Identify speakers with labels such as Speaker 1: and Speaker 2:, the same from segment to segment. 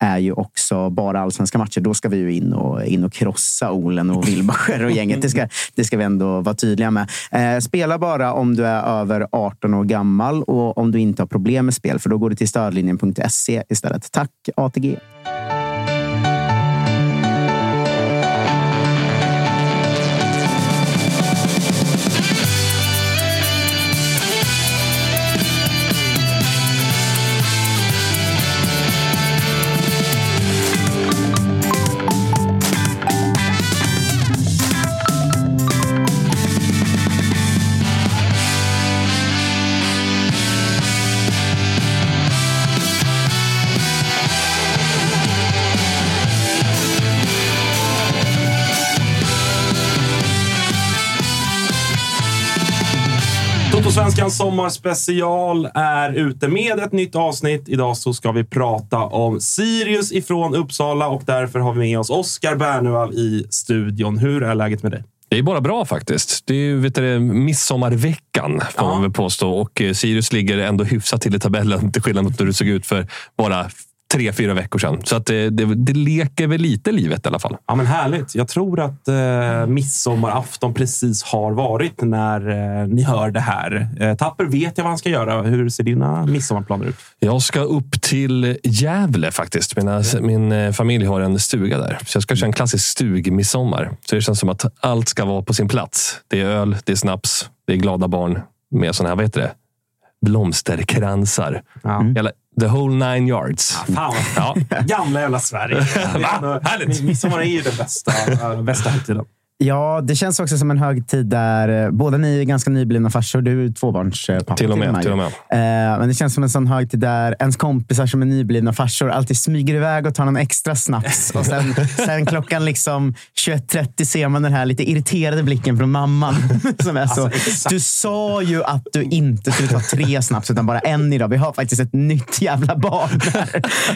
Speaker 1: är ju också bara allsvenska matcher. Då ska vi ju in och, in och krossa Olen och Wilbacher och gänget. Det ska, det ska vi ändå vara tydliga med. Eh, spela bara om du är över 18 år gammal och om du inte har problem med spel, för då går du till stödlinjen.se istället. Tack ATG!
Speaker 2: Sommarspecial är ute med ett nytt avsnitt. Idag så ska vi prata om Sirius ifrån Uppsala och därför har vi med oss Oskar Bernevall i studion. Hur är läget med dig?
Speaker 3: Det är bara bra faktiskt. Det är ju vet du, midsommarveckan får
Speaker 2: Ja.
Speaker 3: man väl påstå. Och eh, Sirius ligger ändå hyfsat till i tabellen till skillnad mot hur det såg ut för bara tre, fyra veckor sedan. Så att det, det, det leker väl lite livet i alla fall.
Speaker 2: Ja, men härligt. Jag tror att eh, midsommarafton precis har varit när eh, ni hör det här. Eh, Tapper vet jag vad han ska göra. Hur ser dina midsommarplaner ut?
Speaker 3: Jag ska upp till Gävle faktiskt. Mina, min eh, familj har en stuga där. Så jag ska köra en klassisk stugmidsommar. Så det känns som att allt ska vara på sin plats. Det är öl, det är snaps, det är glada barn med såna här, vad heter det? Blomsterkransar.
Speaker 2: Ja.
Speaker 3: Hela, the whole nine yards.
Speaker 2: Fan,
Speaker 3: Ja.
Speaker 2: gamla jävla Sverige.
Speaker 3: Härligt.
Speaker 2: Midsommar är ju den bästa, bästa högtiden.
Speaker 1: Ja, det känns också som en högtid där eh, båda ni är ganska nyblivna farsor. Du är tvåbarnspappa.
Speaker 3: Till och med, till och med.
Speaker 1: Eh, men det känns som en sån högtid där ens kompisar som är nyblivna farsor alltid smyger iväg och tar någon extra snaps. Och sen, sen klockan liksom 21.30 ser man den här lite irriterade blicken från mamman. Som är så,
Speaker 2: Alltså,
Speaker 1: du sa ju att du inte skulle ta tre snaps utan bara en idag. Vi har faktiskt ett nytt jävla barn.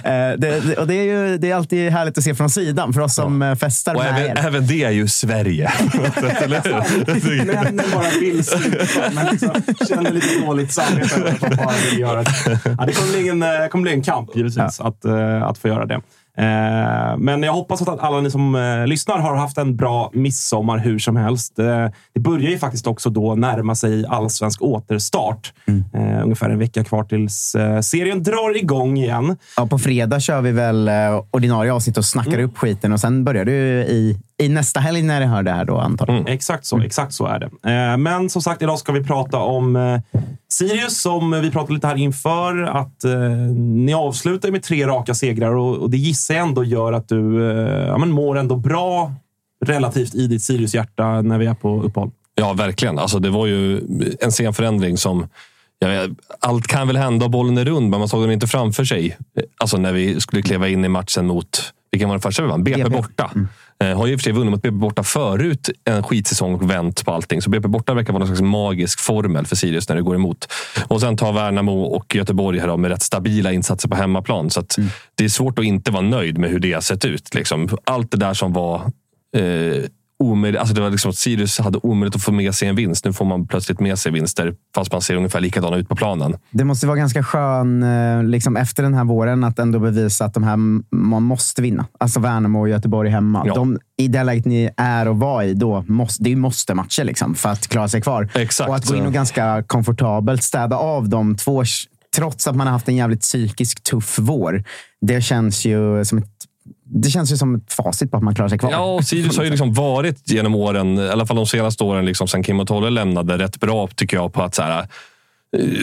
Speaker 1: Eh, det, det, och det är, ju, det är alltid härligt att se från sidan för oss som eh, festar
Speaker 3: Och
Speaker 1: med
Speaker 3: även,
Speaker 1: er.
Speaker 3: även det är ju Sverige. Eller hur?
Speaker 2: Männen bara vill sluta, men liksom, känner lite dåligt samvete över att de bara vill göra det. Ja, det kommer bli en, eh, kommer bli en kamp, givetvis, att, eh, att få göra det. Eh, Men jag hoppas att alla ni som eh, lyssnar har haft en bra midsommar hur som helst. Eh, Det börjar ju faktiskt också då närma sig allsvensk återstart. Eh, Ungefär en vecka kvar tills serien drar igång igen.
Speaker 1: Ja, på fredag kör vi väl ordinarie avsnitt och snackar upp skiten och sen börjar ju i, i nästa helg när ni hör det här då antagligen.
Speaker 2: Exakt så, exakt så är det. Men som sagt, idag ska vi prata om Sirius, som vi pratade lite här inför, att ni avslutar med tre raka segrar och det gissar jag ändå gör att du eh, ja, men mår ändå bra relativt i ditt Sirius-hjärta när vi är på uppehåll.
Speaker 3: Ja, verkligen. Alltså, det var ju en sen förändring som... Vet, allt kan väl hända och bollen är rund, men man såg den inte framför sig. Alltså när vi skulle kliva in i matchen mot... Vilken var det första vi vann? BP,
Speaker 1: BP.
Speaker 3: borta. Eh, har ju i och för sig vunnit mot BP borta förut en skitsäsong och vänt på allting. Så BP borta verkar vara någon slags magisk formel för Sirius när det går emot. Och sen tar Värnamo och Göteborg här då, med rätt stabila insatser på hemmaplan. Så att det är svårt att inte vara nöjd med hur det har sett ut. Liksom. Allt det där som var eh, omöjligt. Alltså det var liksom att Sirius hade omöjligt att få med sig en vinst. Nu får man plötsligt med sig vinster fast man ser ungefär likadana ut på planen.
Speaker 1: Det måste vara ganska skön eh, liksom efter den här våren att ändå bevisa att de här man måste vinna. Alltså Värnamo och Göteborg hemma.
Speaker 3: Ja.
Speaker 1: De, I det läget ni är och var i, då måste, det är måste-matcher liksom, för att klara sig kvar.
Speaker 3: Exakt.
Speaker 1: Och att gå in och ganska komfortabelt städa av de två, trots att man har haft en jävligt psykisk tuff vår. Det känns ju som ett det känns ju som ett facit på att man klarar sig kvar.
Speaker 3: Ja, och Sirius har ju liksom varit genom åren, i alla fall de senaste åren, liksom, sen Kim och Tolle lämnade, rätt bra tycker jag på att så här,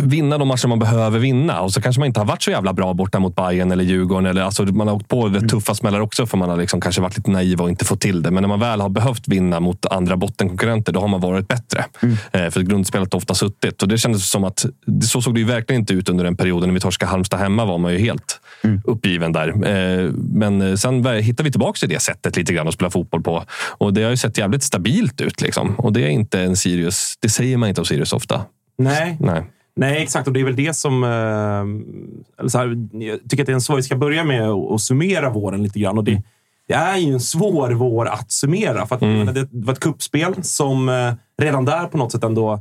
Speaker 3: vinna de matcher man behöver vinna. Och så kanske man inte har varit så jävla bra borta mot Bayern eller Djurgården. Eller, alltså, man har åkt på rätt tuffa smällar också för man har liksom kanske varit lite naiv och inte fått till det. Men när man väl har behövt vinna mot andra bottenkonkurrenter, då har man varit bättre. Eh, för grundspelet har ofta suttit. Och det kändes som att så såg det ju verkligen inte ut under den perioden. När vi torskade Halmstad hemma var man ju helt uppgiven där. Eh, men eh, sen hittade vi tillbaka till det sättet lite grann att spela fotboll på. Och det har ju sett jävligt stabilt ut. Liksom. Och det är inte en Sirius. Det säger man inte om Sirius ofta.
Speaker 2: Nej.
Speaker 3: Nej.
Speaker 2: Nej, exakt. Och det är väl det som... Eh, eller så här, jag tycker att det är en svår... Vi ska börja med att, summera våren lite grann. Och det, det är ju en svår vår att summera. För att, menar, det var ett kuppspel som eh, redan där på något sätt ändå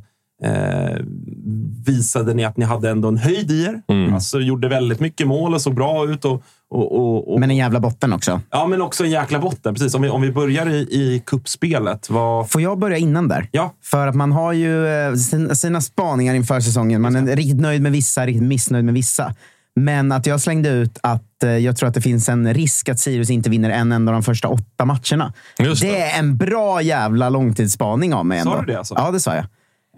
Speaker 2: eh, visade ni att ni hade ändå en höjd i er. Alltså gjorde väldigt mycket mål och såg bra ut. Och, och, och, och,
Speaker 1: Men en jävla botten också.
Speaker 2: ja, men också en jäkla botten. Precis. Om vi, om vi börjar i, i kuppspelet. Vad,
Speaker 1: Får jag börja innan där?
Speaker 2: Ja.
Speaker 1: För att man har ju eh, sin- sina spaningar inför säsongen. Man är riktigt nöjd med vissa, riktigt missnöjd med vissa. Men att jag slängde ut att eh, jag tror att det finns en risk att Sirius inte vinner en enda av de första åtta matcherna.
Speaker 3: Just det.
Speaker 1: är en bra jävla långtidsspaning av mig.
Speaker 2: Sa
Speaker 1: Ändå.
Speaker 2: du det alltså?
Speaker 1: Ja, det sa jag.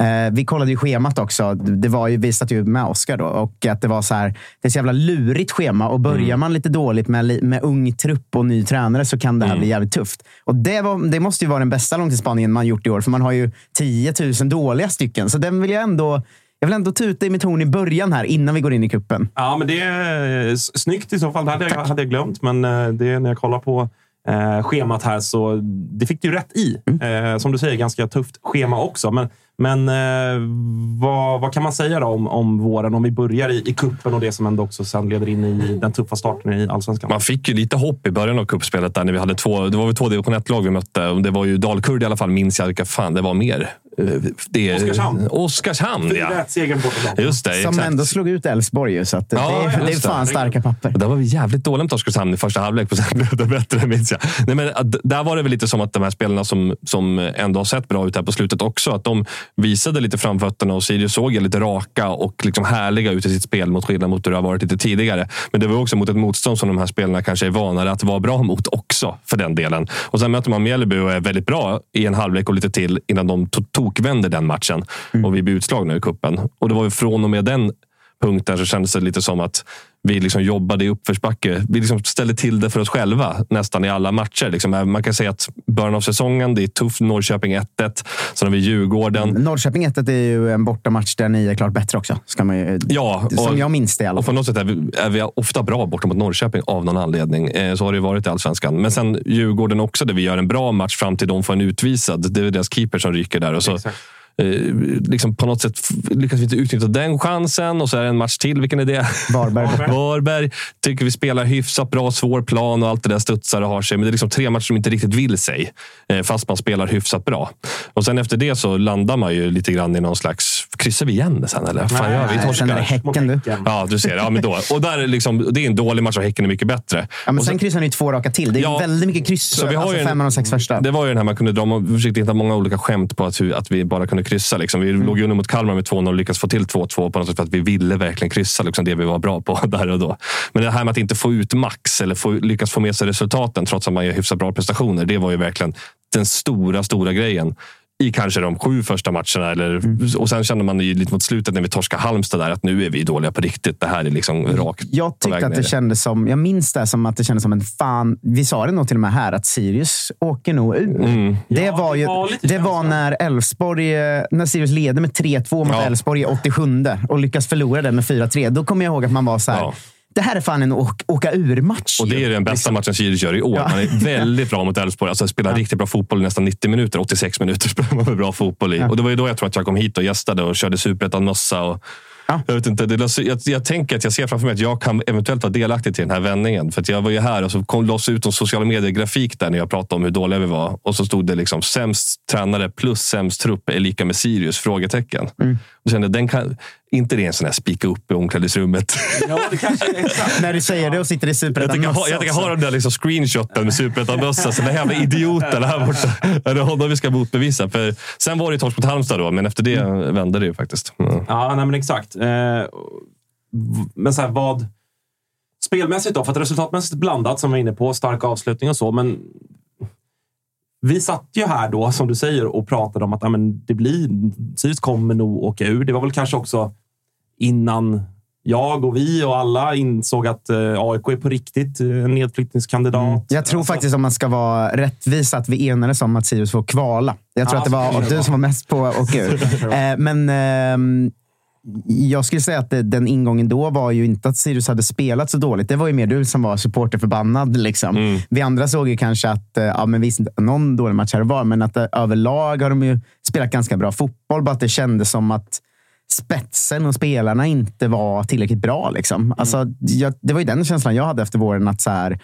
Speaker 1: Eh, vi kollade ju schemat också. Det var ju, vi satt ju med Oskar då. Och att det var så här, det är så jävla lurigt schema. Och börjar
Speaker 3: Mm.
Speaker 1: man lite dåligt med, med ung trupp och ny tränare så kan det
Speaker 3: Mm.
Speaker 1: här bli jävligt tufft. Och det, var, det måste ju vara den bästa långtidsspaningen man gjort i år. För man har ju 10 000 dåliga stycken. Så den vill jag ändå... Jag vill ändå tuta i mitt horn i början här, innan vi går in i kuppen.
Speaker 2: Ja, men det är eh, snyggt i så fall. Det hade jag, hade jag glömt, men eh, det är när jag kollar på eh, schemat här så det fick du ju rätt i. Eh, som du säger, ganska tufft schema också. Men, men eh, vad, vad kan man säga då om, om våren? Om vi börjar i, i kuppen och det som ändå också sen leder in i den tuffa starten i allsvenskan.
Speaker 3: Man fick ju lite hopp i början av kuppspelet där när vi hade två, det var väl två division 1-lag vi mötte. Och Det var ju Dalkurd i alla fall, minns jag. Vilka fan det var mer? Det,
Speaker 2: Oskarshamn.
Speaker 3: Oskarshamn, ja.
Speaker 2: Fyra 1 segern borta.
Speaker 3: Just det,
Speaker 1: Som
Speaker 3: exakt.
Speaker 1: ändå slog ut Elfsborg så att
Speaker 3: Ja,
Speaker 1: det, är, det är
Speaker 3: just det.
Speaker 1: fan starka papper.
Speaker 3: Och Där var vi jävligt dåliga mot Oskarshamn i första halvlek. och Sen blev det bättre, minns jag. Nej, men, där var det väl lite som att de här spelarna som, som ändå har sett bra ut här på slutet också, att de visade lite framfötterna och Sirius såg lite raka och liksom härliga ut i sitt spel mot skillnad mot hur det har varit lite tidigare. Men det var också mot ett motstånd som de här spelarna kanske är vanare att vara bra mot också, för den delen. Och sen möter man Mjällby och är väldigt bra i en halvlek och lite till innan de to- tokvänder den matchen. Och vi blir utslagna i kuppen. Och det var ju från och med den punkten så kändes det lite som att vi liksom jobbade i uppförsbacke. Vi liksom ställde till det för oss själva nästan i alla matcher. Liksom, man kan säga att början av säsongen, det är tufft. Norrköping 1-1. Sen har vi Djurgården.
Speaker 1: Norrköping 1 är ju en bortamatch där ni är klart bättre också. Ska man ju,
Speaker 3: Ja,
Speaker 1: som
Speaker 3: och-
Speaker 1: jag minns det i alla
Speaker 3: Och på
Speaker 1: fall.
Speaker 3: något sätt är vi, är vi ofta bra borta mot Norrköping av någon anledning. Eh, Så har det varit i allsvenskan. Men sen Djurgården också, där vi gör en bra match fram till de får en utvisad. Det är deras keeper som ryker där. Och så,
Speaker 2: Exakt.
Speaker 3: Eh, liksom på något sätt lyckas vi inte utnyttja den chansen. Och så är det en match till. Vilken är det?
Speaker 1: Varberg.
Speaker 2: Varberg.
Speaker 3: Tycker vi spelar hyfsat bra, svår plan och allt det där studsar och har sig. Men det är liksom tre matcher som inte riktigt vill sig, eh, fast man spelar hyfsat bra. Och sen efter det så landar man ju lite grann i någon slags... Kryssar vi igen sen eller? Fan, vi
Speaker 1: Nej, sen är det
Speaker 3: torskar.
Speaker 1: Häcken du.
Speaker 3: Ja, du ser. Ja, men då. Och där är liksom, det är en dålig match och Häcken är mycket bättre.
Speaker 1: Ja, men
Speaker 3: och
Speaker 1: sen kryssar ni två raka till. Det är
Speaker 3: Ja.
Speaker 1: väldigt mycket kryss.
Speaker 3: Så vi har
Speaker 1: alltså
Speaker 3: ju en-
Speaker 1: fem av de sex första.
Speaker 3: Det var ju den här man kunde dra. Man försökte hitta många olika skämt på att, att vi bara kunde kryssa. Liksom. Vi låg ju under mot Kalmar med 2-0 och lyckades få till 2-2 på något sätt för att vi ville verkligen kryssa liksom, det vi var bra på där och då. Men det här med att inte få ut max eller få, lyckas få med sig resultaten trots att man gör hyfsat bra prestationer. Det var ju verkligen den stora, stora grejen i kanske de sju första matcherna. Eller,
Speaker 1: Mm.
Speaker 3: Och sen kände man ju lite mot slutet när vi torskade Halmstad där, att nu är vi dåliga på riktigt. Det här är liksom rakt
Speaker 1: Jag
Speaker 3: på väg
Speaker 1: tyckte att det
Speaker 3: ner.
Speaker 1: kändes som, jag minns det som att det kändes som en fan. Vi sa det nog till och med här, att Sirius åker nog ur.
Speaker 3: Mm.
Speaker 1: Det
Speaker 2: Ja,
Speaker 1: var
Speaker 2: det
Speaker 1: ju,
Speaker 2: var lite
Speaker 1: det var när Elfsborg, eh, när Sirius leder med 3-2 mot
Speaker 3: Ja.
Speaker 1: Elfsborg i 87 och lyckas förlora den med 4-3. Då kommer jag ihåg att man var så här,
Speaker 3: Ja.
Speaker 1: Det här är fan en åk, åka ur-match.
Speaker 3: Och det är den bästa matchen Sirius gör i år.
Speaker 1: Ja.
Speaker 3: Man är väldigt bra mot Elfsborg. Alltså spelar riktigt bra fotboll i nästan 90 minuter. 86 minuter spelar man bra fotboll i. Och det var ju då jag tror att jag kom hit och gästade och körde superettan-mössa. Och
Speaker 1: Ja.
Speaker 3: Jag, vet inte, det, lades- jag, jag tänker att jag ser framför mig att jag kan eventuellt vara delaktig till den här vändningen. För jag var ju här och så kom loss ut en sociala medier-grafik där när jag pratade om hur dåliga vi var. Och så stod det liksom sämst tränare plus sämst trupp är lika med Sirius? Frågetecken.
Speaker 1: Mm.
Speaker 3: Och kände, den kan, inte det är en sån här spika upp i omklädningsrummet.
Speaker 2: Ja, det kanske är.
Speaker 1: När du säger det och sitter i
Speaker 3: Jag
Speaker 1: superettan
Speaker 3: tänker ha, jag tänker ha den där liksom screenshoten med superettan-mössa. Så den jävla idioten här borta. Är det honom vi ska motbevisa? För sen var det ju torsk mot Halmstad då, men efter det vände det ju faktiskt. Mm.
Speaker 2: Ja, nej, men exakt. Eh, men så här, vad... Spelmässigt då, för att resultatmässigt blandat som vi var inne på, stark avslutning och så, men vi satt ju här då, som du säger, och pratade om att ja, men det blir, Sirius kommer nog åka ur. Det var väl kanske också innan jag och vi och alla insåg att eh, AIK är på riktigt eh, en nedflyttningskandidat.
Speaker 1: Jag tror
Speaker 2: Alltså,
Speaker 1: faktiskt om man ska vara rättvis att vi enades om att Sirius får kvala. Jag tror
Speaker 2: Ja,
Speaker 1: att det var
Speaker 2: det
Speaker 1: du som var mest på åka ur. Eh, Men ehm, jag skulle säga att den ingången då var ju inte att Sirius hade spelat så dåligt. Det var ju mer du som var supporterförbannad. Liksom.
Speaker 3: Mm.
Speaker 1: Vi andra såg ju kanske att, ja, men visst, någon dålig match här och var, men att överlag har de ju spelat ganska bra fotboll. Bara att det kändes som att spetsen och spelarna inte var tillräckligt bra. Liksom. Alltså, jag, det var ju den känslan jag hade efter våren. att så här,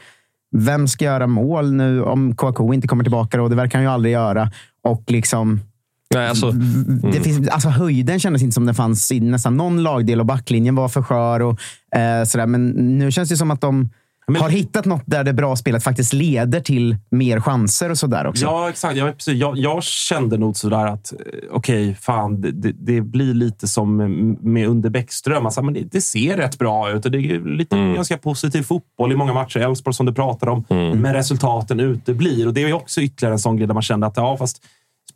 Speaker 1: Vem ska göra mål nu om Kouakou inte kommer tillbaka? Och det verkar han ju aldrig göra. Och liksom,
Speaker 3: Nej, alltså,
Speaker 1: det finns, alltså höjden kändes inte som det fanns i nästan någon lagdel och backlinjen var för skör. Och, eh, sådär. Men nu känns det som att de
Speaker 2: Men-
Speaker 1: har hittat något där det bra spelet faktiskt leder till mer chanser och sådär också.
Speaker 2: Ja, exakt. Jag, precis. Jag, jag kände nog sådär att eh, okej, fan, det, det, blir lite som med under Bäckström. Alltså, men det, det ser rätt bra ut och det är lite ganska positiv fotboll i många matcher. Elfsborg som du pratar om. Men resultaten uteblir. Och det är ju också ytterligare en sån grej där man kände att ja, fast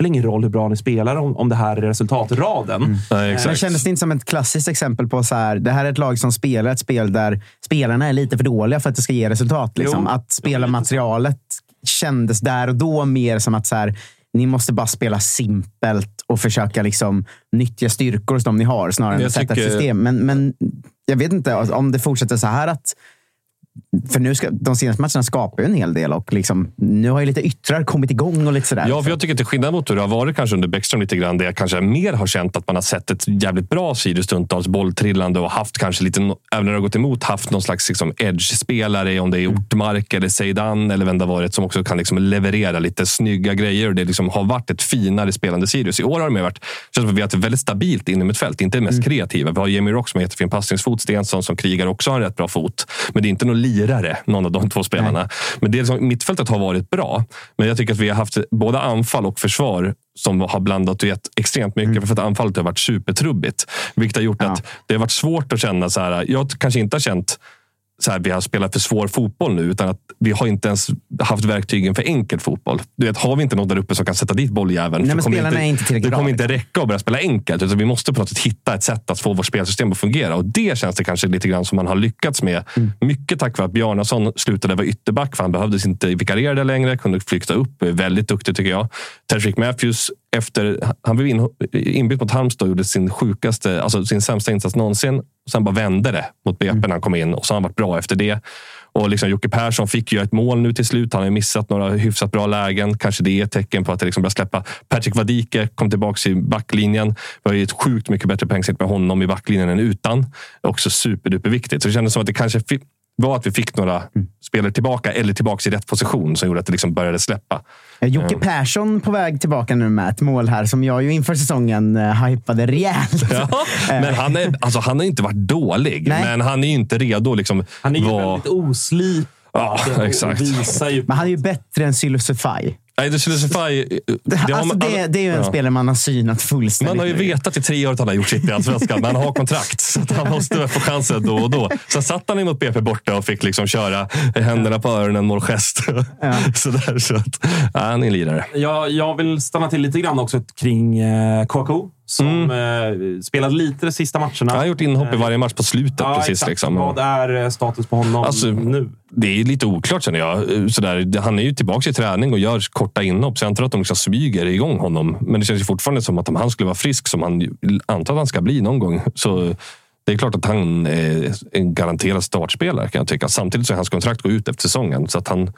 Speaker 2: spelar ingen roll hur bra ni spelar om, om det här är resultatraden.
Speaker 3: nej,
Speaker 1: Men
Speaker 3: exakt.
Speaker 1: kändes det inte som ett klassiskt exempel på så här, det här är ett lag som spelar ett spel där spelarna är lite för dåliga för att det ska ge resultat. Liksom. Att spelarmaterialet kändes där och då mer som att så här, ni måste bara spela simpelt och försöka liksom nyttja styrkor dem ni har snarare än att sätta
Speaker 3: tycker-
Speaker 1: ett system. Men, men jag vet inte om det fortsätter så här att för nu ska, de senaste matcherna skapar ju en hel del och liksom, nu har ju lite yttrar kommit igång och lite sådär.
Speaker 3: Ja, för jag tycker till skillnad mot hur det har varit kanske under Bäckström lite grann, där jag kanske mer har känt att man har sett ett jävligt bra Sirius stundtals bolltrillande och haft kanske lite, även när det har gått emot, haft någon slags liksom edge-spelare, om det är Ortmark eller Zeidan eller vem det har varit, som också kan liksom leverera lite snygga grejer. Och det liksom har varit ett finare spelande Sirius. I år har det mer varit, känns som vi har ett väldigt stabilt in i mitt fält, inte det mest kreativa. Vi har Jamie Rock som har jättefin passningsfot, Stensson som krigar också har en rätt bra fot. Men det är inte någon lirare, någon av de två spelarna. Men det är liksom, mittfältet har varit bra. Men jag tycker att vi har haft både anfall och försvar som har blandat och gett extremt mycket. För att anfallet har varit supertrubbigt. Vilket har gjort
Speaker 1: Ja.
Speaker 3: att det har varit svårt att känna så här. Jag kanske inte har känt så här, vi har spelat för svår fotboll nu, utan att vi har inte ens haft verktygen för enkel fotboll. Du vet, har vi inte någon där uppe som kan sätta dit bolljäveln,
Speaker 1: Nej, men spelarna
Speaker 3: inte,
Speaker 1: är inte tillräckligt
Speaker 3: det kommer inte räcka att börja spela enkelt, utan vi måste på något sätt hitta ett sätt att få vårt spelsystem att fungera. Och det känns det kanske lite grann som man har lyckats med.
Speaker 1: Mm.
Speaker 3: Mycket tack vare att Bjarnason slutade vara ytterback, för han behövdes inte vikariera längre, kunde flytta upp. Väldigt duktig tycker jag. Tedrick Matthews, efter, han blev in, inbytt mot Halmstad och gjorde sin sjukaste, alltså sin sämsta insats någonsin. Sen bara vände det mot BP
Speaker 1: Mm.
Speaker 3: när han kom in och så har han varit bra efter det. Och liksom Jocke Persson fick ju ett mål nu till slut. Han har missat några hyfsat bra lägen. Kanske det är ett tecken på att det liksom börjar släppa. Patrick Wadike kom tillbaka i backlinjen. Vi har ju ett sjukt mycket bättre poängsnitt med honom i backlinjen än utan. Också superduperviktigt. Så det kändes som att det kanske var att vi fick några spelare tillbaka eller tillbaka i rätt position som gjorde att det liksom började släppa.
Speaker 1: Eh, Jocke Persson på väg tillbaka nu med ett mål här som jag ju inför säsongen uh, hypade rejält.
Speaker 3: Ja, men han, är, alltså, han har inte varit dålig,
Speaker 1: Nej.
Speaker 3: men han är ju inte redo. Liksom,
Speaker 2: Han är ju
Speaker 3: vara-
Speaker 2: väldigt oslipad
Speaker 3: Ja, exakt.
Speaker 1: Men han är ju bättre än Sylvester Faj.
Speaker 3: Nej, Desulify...
Speaker 1: Det, alltså, det, det är ju en
Speaker 3: ja.
Speaker 1: spelare man har synat fullständigt.
Speaker 3: Man har ju vetat i tre år att han har gjort sitt i Allsvenskan, men han har kontrakt. Så att han måste få chansen då och då. Sen satt han emot BP borta och fick liksom köra händerna på öronen, målgest. Sådär, så att, ja, han är en lirare.
Speaker 2: Jag, jag vill stanna till lite grann också kring eh, KK. Som eh, spelade lite de sista matcherna.
Speaker 3: Han har gjort inhopp i varje match på slutet.
Speaker 2: Ja,
Speaker 3: precis, liksom.
Speaker 2: Vad är eh, status på honom
Speaker 3: Alltså,
Speaker 2: nu?
Speaker 3: Det är lite oklart känner jag. Sådär, han är ju tillbaka i träning och gör korta inhopp. Så jag antar att de liksom smyger igång honom. Men det känns ju fortfarande som att om han skulle vara frisk, som han antar att han ska bli någon gång, så det är klart att han är en garanterad startspelare kan jag tycka. Samtidigt så är hans kontrakt går ut efter säsongen. Så att han,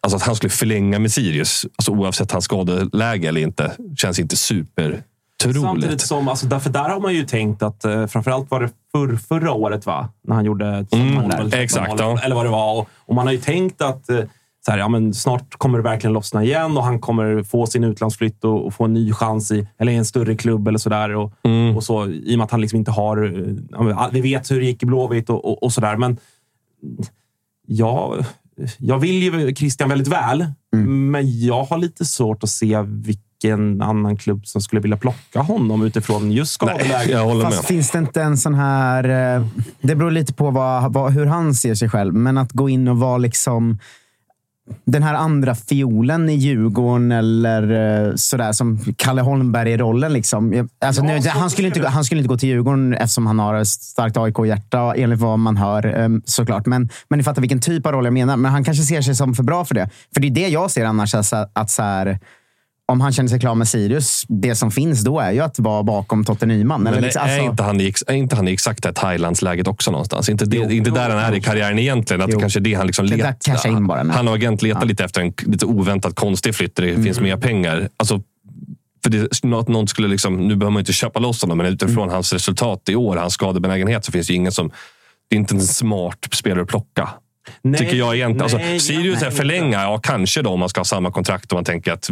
Speaker 3: alltså att han skulle förlänga med Sirius, alltså oavsett hans skadeläge eller inte, känns inte super
Speaker 2: Samtidigt
Speaker 3: troligt.
Speaker 2: som, alltså, därför där har man ju tänkt att eh, framförallt var det för, förra året va? När han gjorde ett
Speaker 3: Mm,
Speaker 2: väl,
Speaker 3: exakt,
Speaker 2: mål,
Speaker 3: ja.
Speaker 2: Eller vad det var. Och, och man har ju tänkt att eh, så här, ja, men snart kommer det verkligen lossna igen och han kommer få sin utlandsflytt och, och få en ny chans i, eller i en större klubb eller sådär. Och,
Speaker 3: Mm.
Speaker 2: och så, I och med att han liksom inte har... eh, ja, men, Vi vet hur det gick i Blåvitt och, och, och sådär. Men ja, jag vill ju Christian väldigt väl,
Speaker 3: Mm.
Speaker 2: men jag har lite svårt att se vilken annan klubb som skulle vilja plocka honom utifrån just skadeläget.
Speaker 3: håller med.
Speaker 1: Fast finns det inte en sån här... eh, Det beror lite på vad, vad, hur han ser sig själv, men att gå in och vara liksom den här andra fiolen i Djurgården eller eh, sådär som Kalle Holmberg i rollen. Liksom. Alltså,
Speaker 2: Ja,
Speaker 1: nu, han, skulle inte, han skulle inte gå till Djurgården eftersom han har ett starkt AIK-hjärta, enligt vad man hör eh, såklart. Men, men ni fattar vilken typ av roll jag menar. Men han kanske ser sig som för bra för det. För det är det jag ser annars. Alltså, att så här, om han känner sig klar med Sirius, det som finns då är ju att vara bakom Totte Nyman.
Speaker 3: Men
Speaker 1: Eller liksom,
Speaker 3: är,
Speaker 1: alltså-
Speaker 3: inte han i, är inte han i exakt det här Thailandsläget också någonstans? Inte, det,
Speaker 1: Jo.
Speaker 3: inte där han är i karriären egentligen. Att det kanske är det han liksom letar.
Speaker 1: bara.
Speaker 3: Han och agent letar lite efter en lite oväntat konstig flytt där det finns
Speaker 1: Mm.
Speaker 3: mer pengar. Alltså, för det, att någon skulle liksom, nu behöver man inte köpa loss honom, men utifrån
Speaker 1: Mm.
Speaker 3: hans resultat i år, hans skadebenägenhet, så finns det ju ingen som... Det är inte en smart spelare att plocka.
Speaker 2: Nej,
Speaker 3: tycker jag egentligen. Alltså,
Speaker 2: nej,
Speaker 3: Sirius
Speaker 2: nej,
Speaker 3: är förlänga, ja kanske då om man ska ha samma kontrakt och man tänker att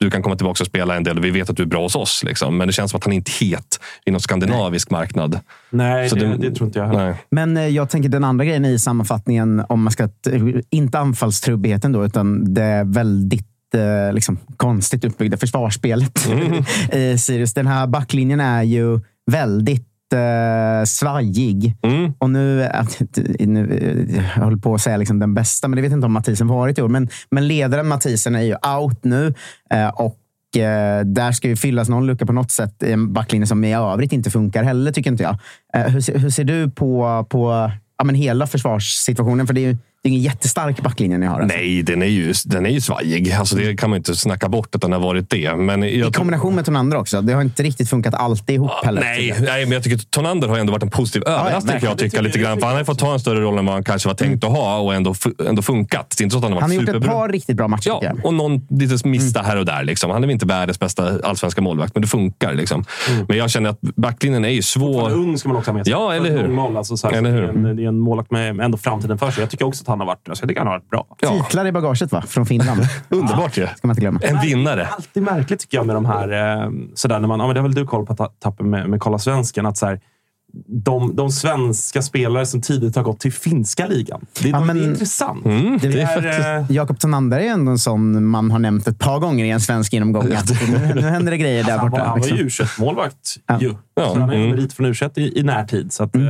Speaker 3: du kan komma tillbaka och spela en del och vi vet att du är bra hos oss. Liksom. Men det känns som att han inte är het i någon skandinavisk marknad.
Speaker 2: Nej,
Speaker 3: Så
Speaker 2: det,
Speaker 3: det-
Speaker 2: det tror inte jag heller.
Speaker 3: Nej.
Speaker 1: Men eh, jag tänker den andra grejen i sammanfattningen, om man ska... t- Inte anfallstrubbigheten då, utan det väldigt eh, liksom, konstigt uppbyggda försvarsspelet i Sirius. Den här backlinjen är ju väldigt eh, svajig.
Speaker 3: Mm.
Speaker 1: Och nu, nu, jag håller på att säga liksom den bästa, men det vet inte om Mathisen varit i år. Men, men ledaren Mathisen är ju out nu. Eh, och eh, där ska ju fyllas någon lucka på något sätt i en backlinje som i övrigt inte funkar heller, tycker inte jag. Eh, hur, ser- hur ser du på, på ja, men hela försvarssituationen? För det är ju det är ingen jättestark backlinje ni har. Alltså.
Speaker 3: Nej, den är ju, den är ju svajig. Alltså, det kan man inte snacka bort att den har varit det. Men jag
Speaker 1: I kombination med Tonander också. Det har inte riktigt funkat alltid ihop heller.
Speaker 3: Nej, nej, men jag tycker att Tonander har ändå varit en positiv överraskning.
Speaker 1: verkligen.
Speaker 3: kan jag tycka lite grann. För han har fått ta en större roll än vad han kanske var tänkt att ha och ändå, ändå funkat. Det är inte så att han har varit
Speaker 1: Han har gjort ett par riktigt bra matcher,
Speaker 3: Ja, och någon liten miss här och där. Liksom. Han är väl inte världens bästa allsvenska målvakt, men det funkar. Liksom. Men jag känner att backlinjen är ju
Speaker 2: Han är
Speaker 3: svår.
Speaker 2: ung ska man också ha med sig.
Speaker 3: Ja, eller hur?
Speaker 2: Alltså, så här,
Speaker 3: Eller
Speaker 2: så
Speaker 3: hur?
Speaker 2: Det, är en, det är en målvakt med ändå framtiden för sig. Jag tycker också att han har varit, alltså, jag tycker han har varit bra.
Speaker 3: Ja,
Speaker 1: Titlar i bagaget va? Från Finland.
Speaker 3: underbart ju.
Speaker 1: ska man inte glömma.
Speaker 3: En vinnare.
Speaker 2: Det är alltid märkligt tycker jag med de här... Eh, sådär, när man, ja, men det har väl du koll på ta- tappen med, med Kolla Svensken. Att så här, de, de svenska spelare som tidigt har gått till finska ligan. Det,
Speaker 1: Ja,
Speaker 2: de,
Speaker 1: men-
Speaker 2: det är intressant.
Speaker 3: Mm,
Speaker 1: Det
Speaker 3: det är faktiskt...
Speaker 2: eh,
Speaker 1: Jakob Tonander är ändå en sån man har nämnt ett par gånger i en svensk genomgång. Nu, nu händer det grejer där
Speaker 2: han, var,
Speaker 1: borta.
Speaker 2: han var ju
Speaker 1: liksom.
Speaker 2: U21-målvakt
Speaker 1: Ja.
Speaker 2: ju.
Speaker 3: Ja,
Speaker 2: Så han är ju
Speaker 3: mm.
Speaker 2: merit från u i, i närtid. Så, att, eh,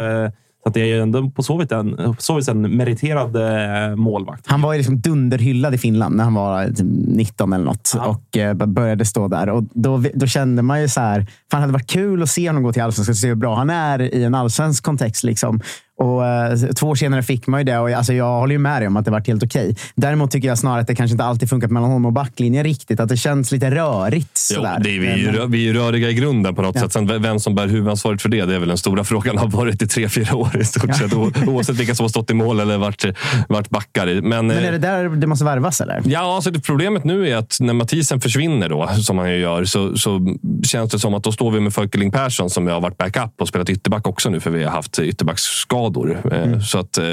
Speaker 2: så att det är ändå på så vis en, så vis en meriterad eh, målvakt.
Speaker 1: Han var ju liksom dunderhyllad i Finland när han var typ 19 eller något
Speaker 2: Ja.
Speaker 1: och eh, började stå där. Och då, då kände man ju så här, fan det hade varit kul att se honom gå till allsvenskan och se hur bra han är i en allsvensk kontext. Liksom. Och, eh, två år senare fick man ju det och alltså, jag håller ju med dig om att det varit helt okej. Däremot tycker jag snarare att det kanske inte alltid funkat mellan honom och backlinjen riktigt. Att det känns lite rörigt.
Speaker 3: Jo,
Speaker 1: Sådär.
Speaker 3: det är, vi, är ju, vi är röriga i grunden på något
Speaker 1: Ja.
Speaker 3: sätt. Sen vem som bär huvudansvaret för det, det är väl den stora frågan. Har varit i tre, fyra år i stort sett. O- Oavsett vilka som har stått i mål eller varit, varit backar. i. Men,
Speaker 1: Men
Speaker 3: eh,
Speaker 1: är det där det måste värvas eller?
Speaker 3: Ja, alltså det problemet nu är att när Mathisen försvinner, då, som han ju gör, så, så känns det som att då står vi med Folkeling Persson som har varit backup och spelat ytterback också nu, för vi har haft ytterbacksskador. Eh, Så att, eh,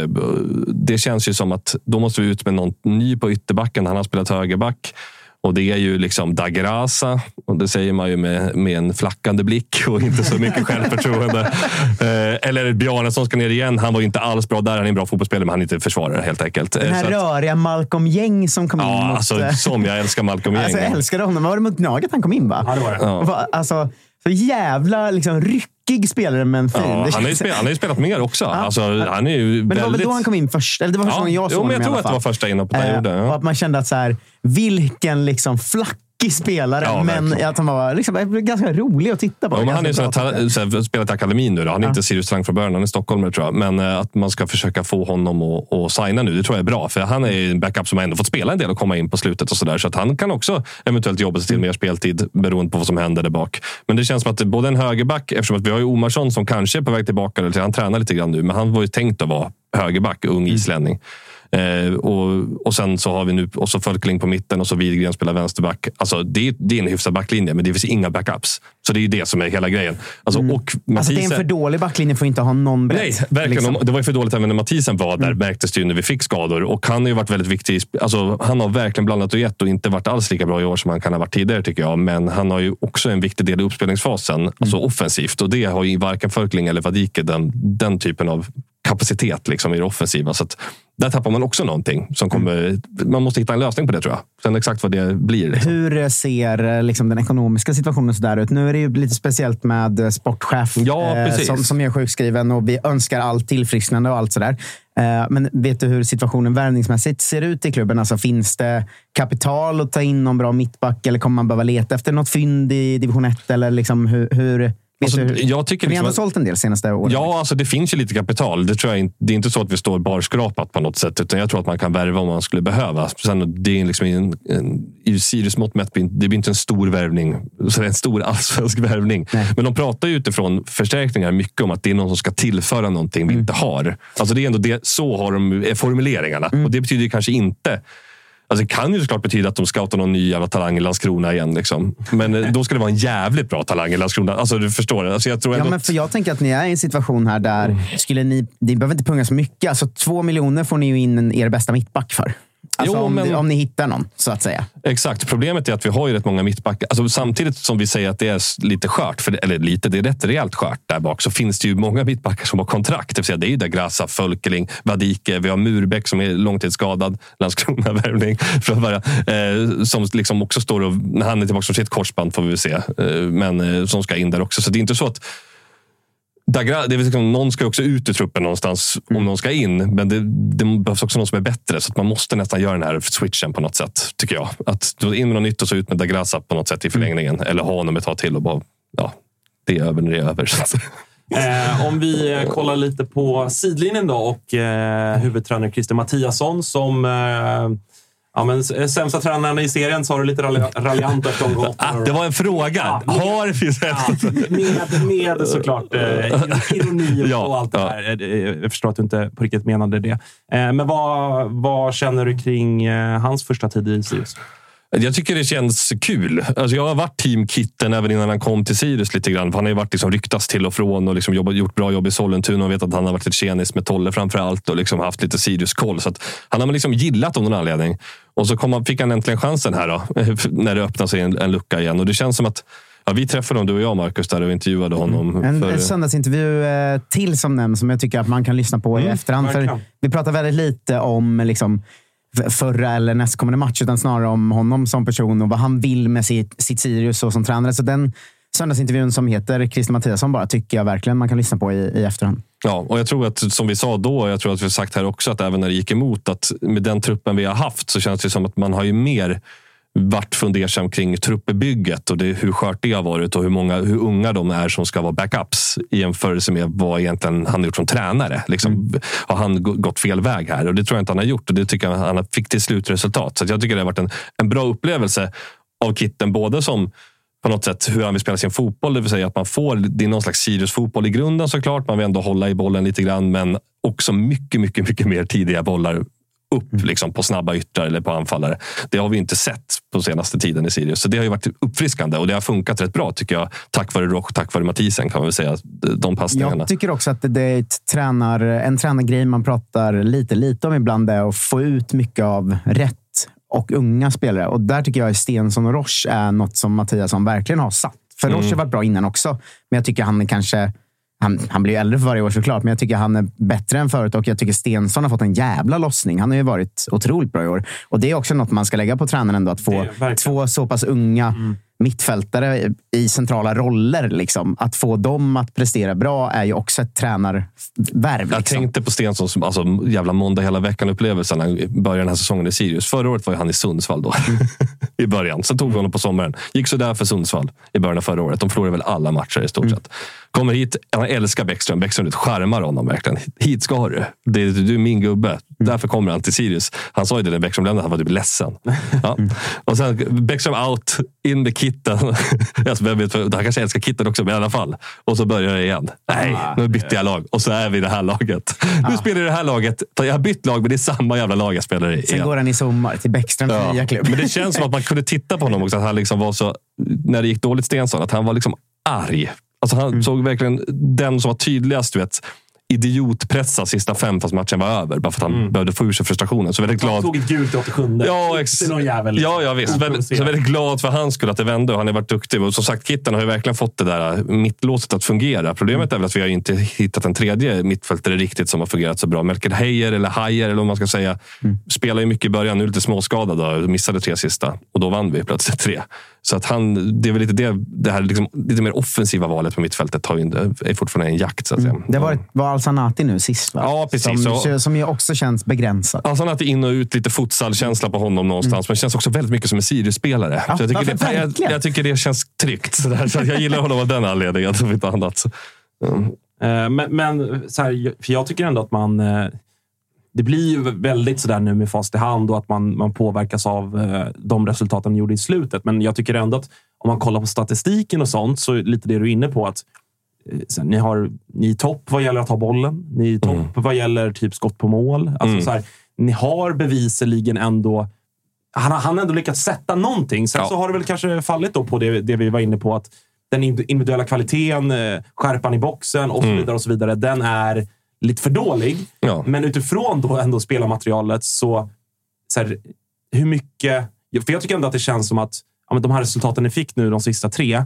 Speaker 3: det känns ju som att då måste vi ut med någon ny på ytterbacken. Han har spelat högerback. Och det är ju liksom Dagrasa. Och det säger man ju med, med en flackande blick och inte så mycket självförtroende. Eh, eller Bjarne som ska ner igen. Han var ju inte alls bra där. Han är en bra fotbollsspelare, men han är inte försvarare helt enkelt.
Speaker 1: Den här
Speaker 3: Så att-
Speaker 1: röriga Malcolm Gäng som kom in
Speaker 3: Ja,
Speaker 1: mot...
Speaker 3: alltså, som jag älskar Malcolm
Speaker 1: Alltså, jag
Speaker 3: Gäng.
Speaker 1: älskade honom. Var det mot Gnaget han kom in? Va?
Speaker 2: Ja, det var det.
Speaker 3: Ja.
Speaker 1: Alltså, så jävla liksom, ryckig spelare men fin.
Speaker 3: Ja, han, har ju spelat, han har ju spelat mer också. Alltså, han är ju
Speaker 1: Men det var väl
Speaker 3: väldigt...
Speaker 1: då han kom in först? Eller det var första
Speaker 3: Ja,
Speaker 1: gången jag såg
Speaker 3: jo, men jag tror att det var första inhoppet han
Speaker 1: Eh,
Speaker 3: gjorde.
Speaker 1: Och
Speaker 3: Ja.
Speaker 1: att man kände att så här, vilken liksom flackig spelare.
Speaker 3: Ja,
Speaker 1: men att han var liksom, ganska rolig att titta på.
Speaker 3: Ja, han är ta- här, spelat i akademin nu. Då. Han är inte Sirius Talang från början, han är stockholmare tror jag. Men eh, att man ska försöka få honom att, att signa nu, det tror jag är bra. För han är en backup som har ändå fått spela en del och komma in på slutet. och Så, där, så att han kan också eventuellt jobba sig till mer speltid beroende på vad som händer där bak. Men det känns som att både en högerback, eftersom att vi har ju Omarsson som kanske är på väg tillbaka. Eller, han tränar lite grann nu, men han var ju tänkt att vara högerback, ung islänning. Eh, och, och sen så har vi nu och så Fölkling på mitten och så Widgren spelar vänsterback. Alltså, det, är- det är en hyfsad backlinje, men det finns inga backups. Så det är ju det som är hela grejen. Alltså, och
Speaker 1: Alltså, det är en
Speaker 3: Mathisen-
Speaker 1: för dålig backlinje för att inte ha någon bredd.
Speaker 3: Nej, verkligen.
Speaker 1: liksom.
Speaker 3: Det var ju för dåligt även när Mathisen var där, märktes det ju när vi fick skador. Och han har ju varit väldigt viktig. Alltså, han har verkligen blandat och gett och inte varit alls lika bra i år som han kan ha varit tidigare, tycker jag. Men han har ju också en viktig del i uppspelningsfasen, alltså offensivt. Och det har ju varken Fölkling eller Vadike den, den typen av kapacitet liksom, i det offensiva. Så att där tappar man också någonting. Som kommer, Man måste hitta en lösning på det, tror jag. Sen exakt vad det blir. Liksom.
Speaker 1: Hur ser eh, liksom, den ekonomiska situationen så där ut? Nu är det ju lite speciellt med eh, sportchef
Speaker 3: Ja,
Speaker 1: eh, som, som är sjukskriven och vi önskar allt tillfrisknande och allt sådär. Eh, men vet du hur situationen värvningsmässigt ser ut i klubben? Alltså, finns det kapital att ta in någon bra mittback eller kommer man behöva leta efter något fynd i division 1? Eller liksom hur, hur,
Speaker 3: Alltså, jag tycker
Speaker 1: vi har
Speaker 3: liksom
Speaker 1: ändå
Speaker 3: att-
Speaker 1: sålt en del senaste åren.
Speaker 3: Ja, alltså det finns ju lite kapital. Det, tror jag inte, det är inte så att vi står barskrapat på något sätt. Utan jag tror att man kan värva om man skulle behöva. Sen, det är liksom en, en, I Sirius mått mätt, det blir inte en stor värvning. Så det är en stor allsvensk värvning.
Speaker 1: Nej.
Speaker 3: Men de pratar ju utifrån förstärkningar mycket om att det är någon som ska tillföra någonting vi inte har. Alltså det är ändå det, så har de formuleringarna. Och det betyder kanske inte Alltså det kan ju såklart betyda att de scoutar någon ny jävla talang i Landskrona igen. Liksom. Men eh, då ska det vara en jävligt bra talang i Landskrona. Alltså du förstår. Alltså jag tror
Speaker 1: Ja, men för jag tänker att ni är i en situation här där
Speaker 3: Mm.
Speaker 1: skulle ni, ni behöver inte punga så mycket. Alltså, två miljoner får ni ju in er bästa mittback för. Alltså,
Speaker 3: Jo,
Speaker 1: om,
Speaker 3: men-
Speaker 1: ni, om ni hittar någon, så att säga.
Speaker 3: Exakt. Problemet är att vi har ju rätt många mittbackar. Alltså, samtidigt som vi säger att det är lite skört, för, eller lite, det är rätt rejält skört där bak, så finns det ju många mittbackar som har kontrakt. Det vill säga, det är ju Dagrasa, Fölkeling, Vadike. Vi har Murbeck som är långtidsskadad. Landskrona-värvning. Eh, som liksom också står och, när han är tillbaka från sitt korsband får vi väl se. Eh, men eh, som ska in där också. Så det är inte så att Dagra, det är liksom, någon ska också ut ur truppen någonstans om någon ska in. Men det, det behövs också någon som är bättre. Så att man måste nästan göra den här switchen på något sätt, tycker jag. Att in med något nytt och så ut med Dagrasa på något sätt i förlängningen. Eller ha honom ett tag till och bara, ja, det är över när det är över.
Speaker 2: Eh, om vi eh, kollar lite på sidlinjen då och eh, huvudtränare Christer Mattiasson som eh, ja, men, s- sämsta tränaren i serien sa du lite ralj- raljant efter omgång
Speaker 3: ah, det var en fråga.
Speaker 2: Ja,
Speaker 3: Har finns
Speaker 2: Ja, med, med såklart eh, ironi
Speaker 3: Ja,
Speaker 2: och allt det
Speaker 3: ja.
Speaker 2: där. Eh, Jag förstår att du inte på riktigt menade det. Eh, Men vad, vad känner du kring eh, hans första tid i Sirius?
Speaker 3: Jag tycker det känns kul. Alltså jag har varit team Kitten även innan han kom till Sirius lite grann. Han har ju varit liksom ryktas till och från och liksom jobbat, gjort bra jobb i Sollentuna och vet att han har varit lite tjenis med Tolle framför allt och liksom haft lite Sirius-koll. Så han har man liksom gillat av någon anledning. Och så han, fick han äntligen chansen här då, när det öppnade sig en, en lucka igen. Och det känns som att ja, vi träffade honom, du och jag Marcus, där och intervjuade honom.
Speaker 1: En,
Speaker 3: för,
Speaker 1: en söndagsintervju eh, till som nämns som jag tycker att man kan lyssna på i efterhand. För vi pratar väldigt lite om liksom, förra eller nästkommande match, utan snarare om honom som person och vad han vill med sitt, sitt Sirius och som tränare. Så den söndagsintervjun som heter Christer Mattiasson bara tycker jag verkligen man kan lyssna på i, i efterhand.
Speaker 3: Ja, och jag tror att som vi sa då, jag tror att vi har sagt här också, att även när det gick emot, att med den truppen vi har haft så känns det som att man har ju mer varit fundersam kring truppbygget och det, hur skört det har varit och hur, många, hur unga de är som ska vara backups i jämförelse med vad egentligen han har gjort som tränare. Liksom, Har han gå- gått fel väg här? Och Det tror jag inte han har gjort och det tycker jag han fick till slutresultat. Så jag tycker det har varit en, en bra upplevelse av Kitten, både som på något sätt hur han vill spela sin fotboll. Det vill säga att man får, det är någon slags Sirius-fotboll i grunden såklart. Man vill ändå hålla i bollen lite grann, men också mycket, mycket, mycket mer tidiga bollar upp liksom, på snabba yttrar eller på anfallare. Det har vi inte sett på senaste tiden i Sirius. Så det har ju varit uppfriskande och det har funkat rätt bra tycker jag. Tack vare Roch, tack vare Mathisen kan man väl säga. De passningarna.
Speaker 1: Jag tycker också att det är tränar, en tränargrej man pratar lite, lite om ibland är att få ut mycket av rätt och unga spelare. Och där tycker jag att Stensson och Roche är något som Mattiasson verkligen har satt. För Roche har varit bra innan också, men jag tycker han är kanske han, han blir ju äldre för varje år såklart, men jag tycker han är bättre än förut och jag tycker Stensson har fått en jävla lossning. Han har ju varit otroligt bra i år. Och det är också något man ska lägga på tränaren ändå, att få två så pass unga mittfältare i centrala roller. Liksom. Att få dem att prestera bra är ju också ett tränarvärv.
Speaker 3: Jag
Speaker 1: Liksom.
Speaker 3: tänkte på Stensson som alltså, jävla måndag hela veckan-upplevelsen när han började den här säsongen i Sirius. Förra året var ju han i Sundsvall då. I början. Sen tog vi honom på sommaren. Gick så där för Sundsvall i början av förra året. De förlorade väl alla matcher i stort sett. Kommer hit, han älskar Bäckström. Bäckström skärmar honom verkligen. Hit ska du. Det, är- du är min gubbe. Därför kommer han till Sirius. Han sa ju det när Bäckström lämnade, han var typ ledsen. Ja. Och sen Bäckström out, in med kitten. alltså, vem vet, han kanske älskar kitten också, men i alla fall. Och så börjar det igen. Nej, nu bytte jag lag. Och så är vi i det här laget. Nu spelar jag i det här laget. Jag har bytt lag, men det är samma jävla lag jag spelar i.
Speaker 1: Sen
Speaker 3: igen.
Speaker 1: går han i sommar till Bäckströms
Speaker 3: Ja.
Speaker 1: nya klubb.
Speaker 3: Men det känns som att man kunde titta på honom också. Att han liksom var så, när det gick dåligt Stensson, att han var liksom arg. Alltså han såg verkligen den som var tydligast. Du vet, idiotpressa sista fem fast matchen var över. Bara för att han behövde få ur sig frustrationen. Så väldigt
Speaker 2: Han
Speaker 3: glad.
Speaker 2: tog ett gult i 87.
Speaker 3: Ja,
Speaker 2: ex någon jävel.
Speaker 3: ja, ja visst. Väldigt, så väldigt glad för hans skull att det vände och han har varit duktig. Och som sagt, Kitten har ju verkligen fått det där mittlåset att fungera. Problemet är väl att vi har inte hittat en tredje mittfältare riktigt som har fungerat så bra. Melker Heier, eller Heier, eller vad man ska säga, spelar ju mycket i början. Nu lite småskadad och missade tre sista. Och då vann vi plötsligt tre. Så att han, det är väl lite det, det här liksom, lite mer offensiva valet på mittfältet har ju, är fortfarande en jakt. Så att säga.
Speaker 1: Det var, var Alsanati nu sist, va?
Speaker 3: Ja, precis.
Speaker 1: Som,
Speaker 3: Så-
Speaker 1: som ju också känns.
Speaker 3: Alltså har haft in och ut lite futsal-känsla på honom någonstans. Men det känns också väldigt mycket som en Sirius-spelare.
Speaker 1: Ja,
Speaker 3: Så jag, tycker det, jag, jag tycker det känns tryggt. Så, där, så att jag gillar honom av den anledningen. Om inte annat. Mm.
Speaker 2: Eh, Men, men så här, för jag tycker ändå att man... eh, Det blir ju väldigt sådär nu med fast i hand och att man, man påverkas av eh, de resultat de gjorde i slutet. Men jag tycker ändå att om man kollar på statistiken och sånt så lite det du är inne på. att eh, här, ni, har, ni är topp vad gäller att ha bollen. Ni är topp vad gäller typ skott på mål. Alltså,
Speaker 3: Mm.
Speaker 2: så här, ni har bevisligen ändå han har han har ändå lyckats sätta någonting. Sen
Speaker 3: Ja.
Speaker 2: så har det väl kanske fallit då på det, det vi var inne på. att Den individuella kvaliteten, eh, skärpan i boxen och så
Speaker 3: Mm.
Speaker 2: vidare. och så vidare. Den är lite för dålig.
Speaker 3: Ja.
Speaker 2: Men utifrån då ändå spelarmaterialet så, så här, hur mycket... För jag tycker ändå att det känns som att ja, men de här resultaten ni fick nu de sista tre,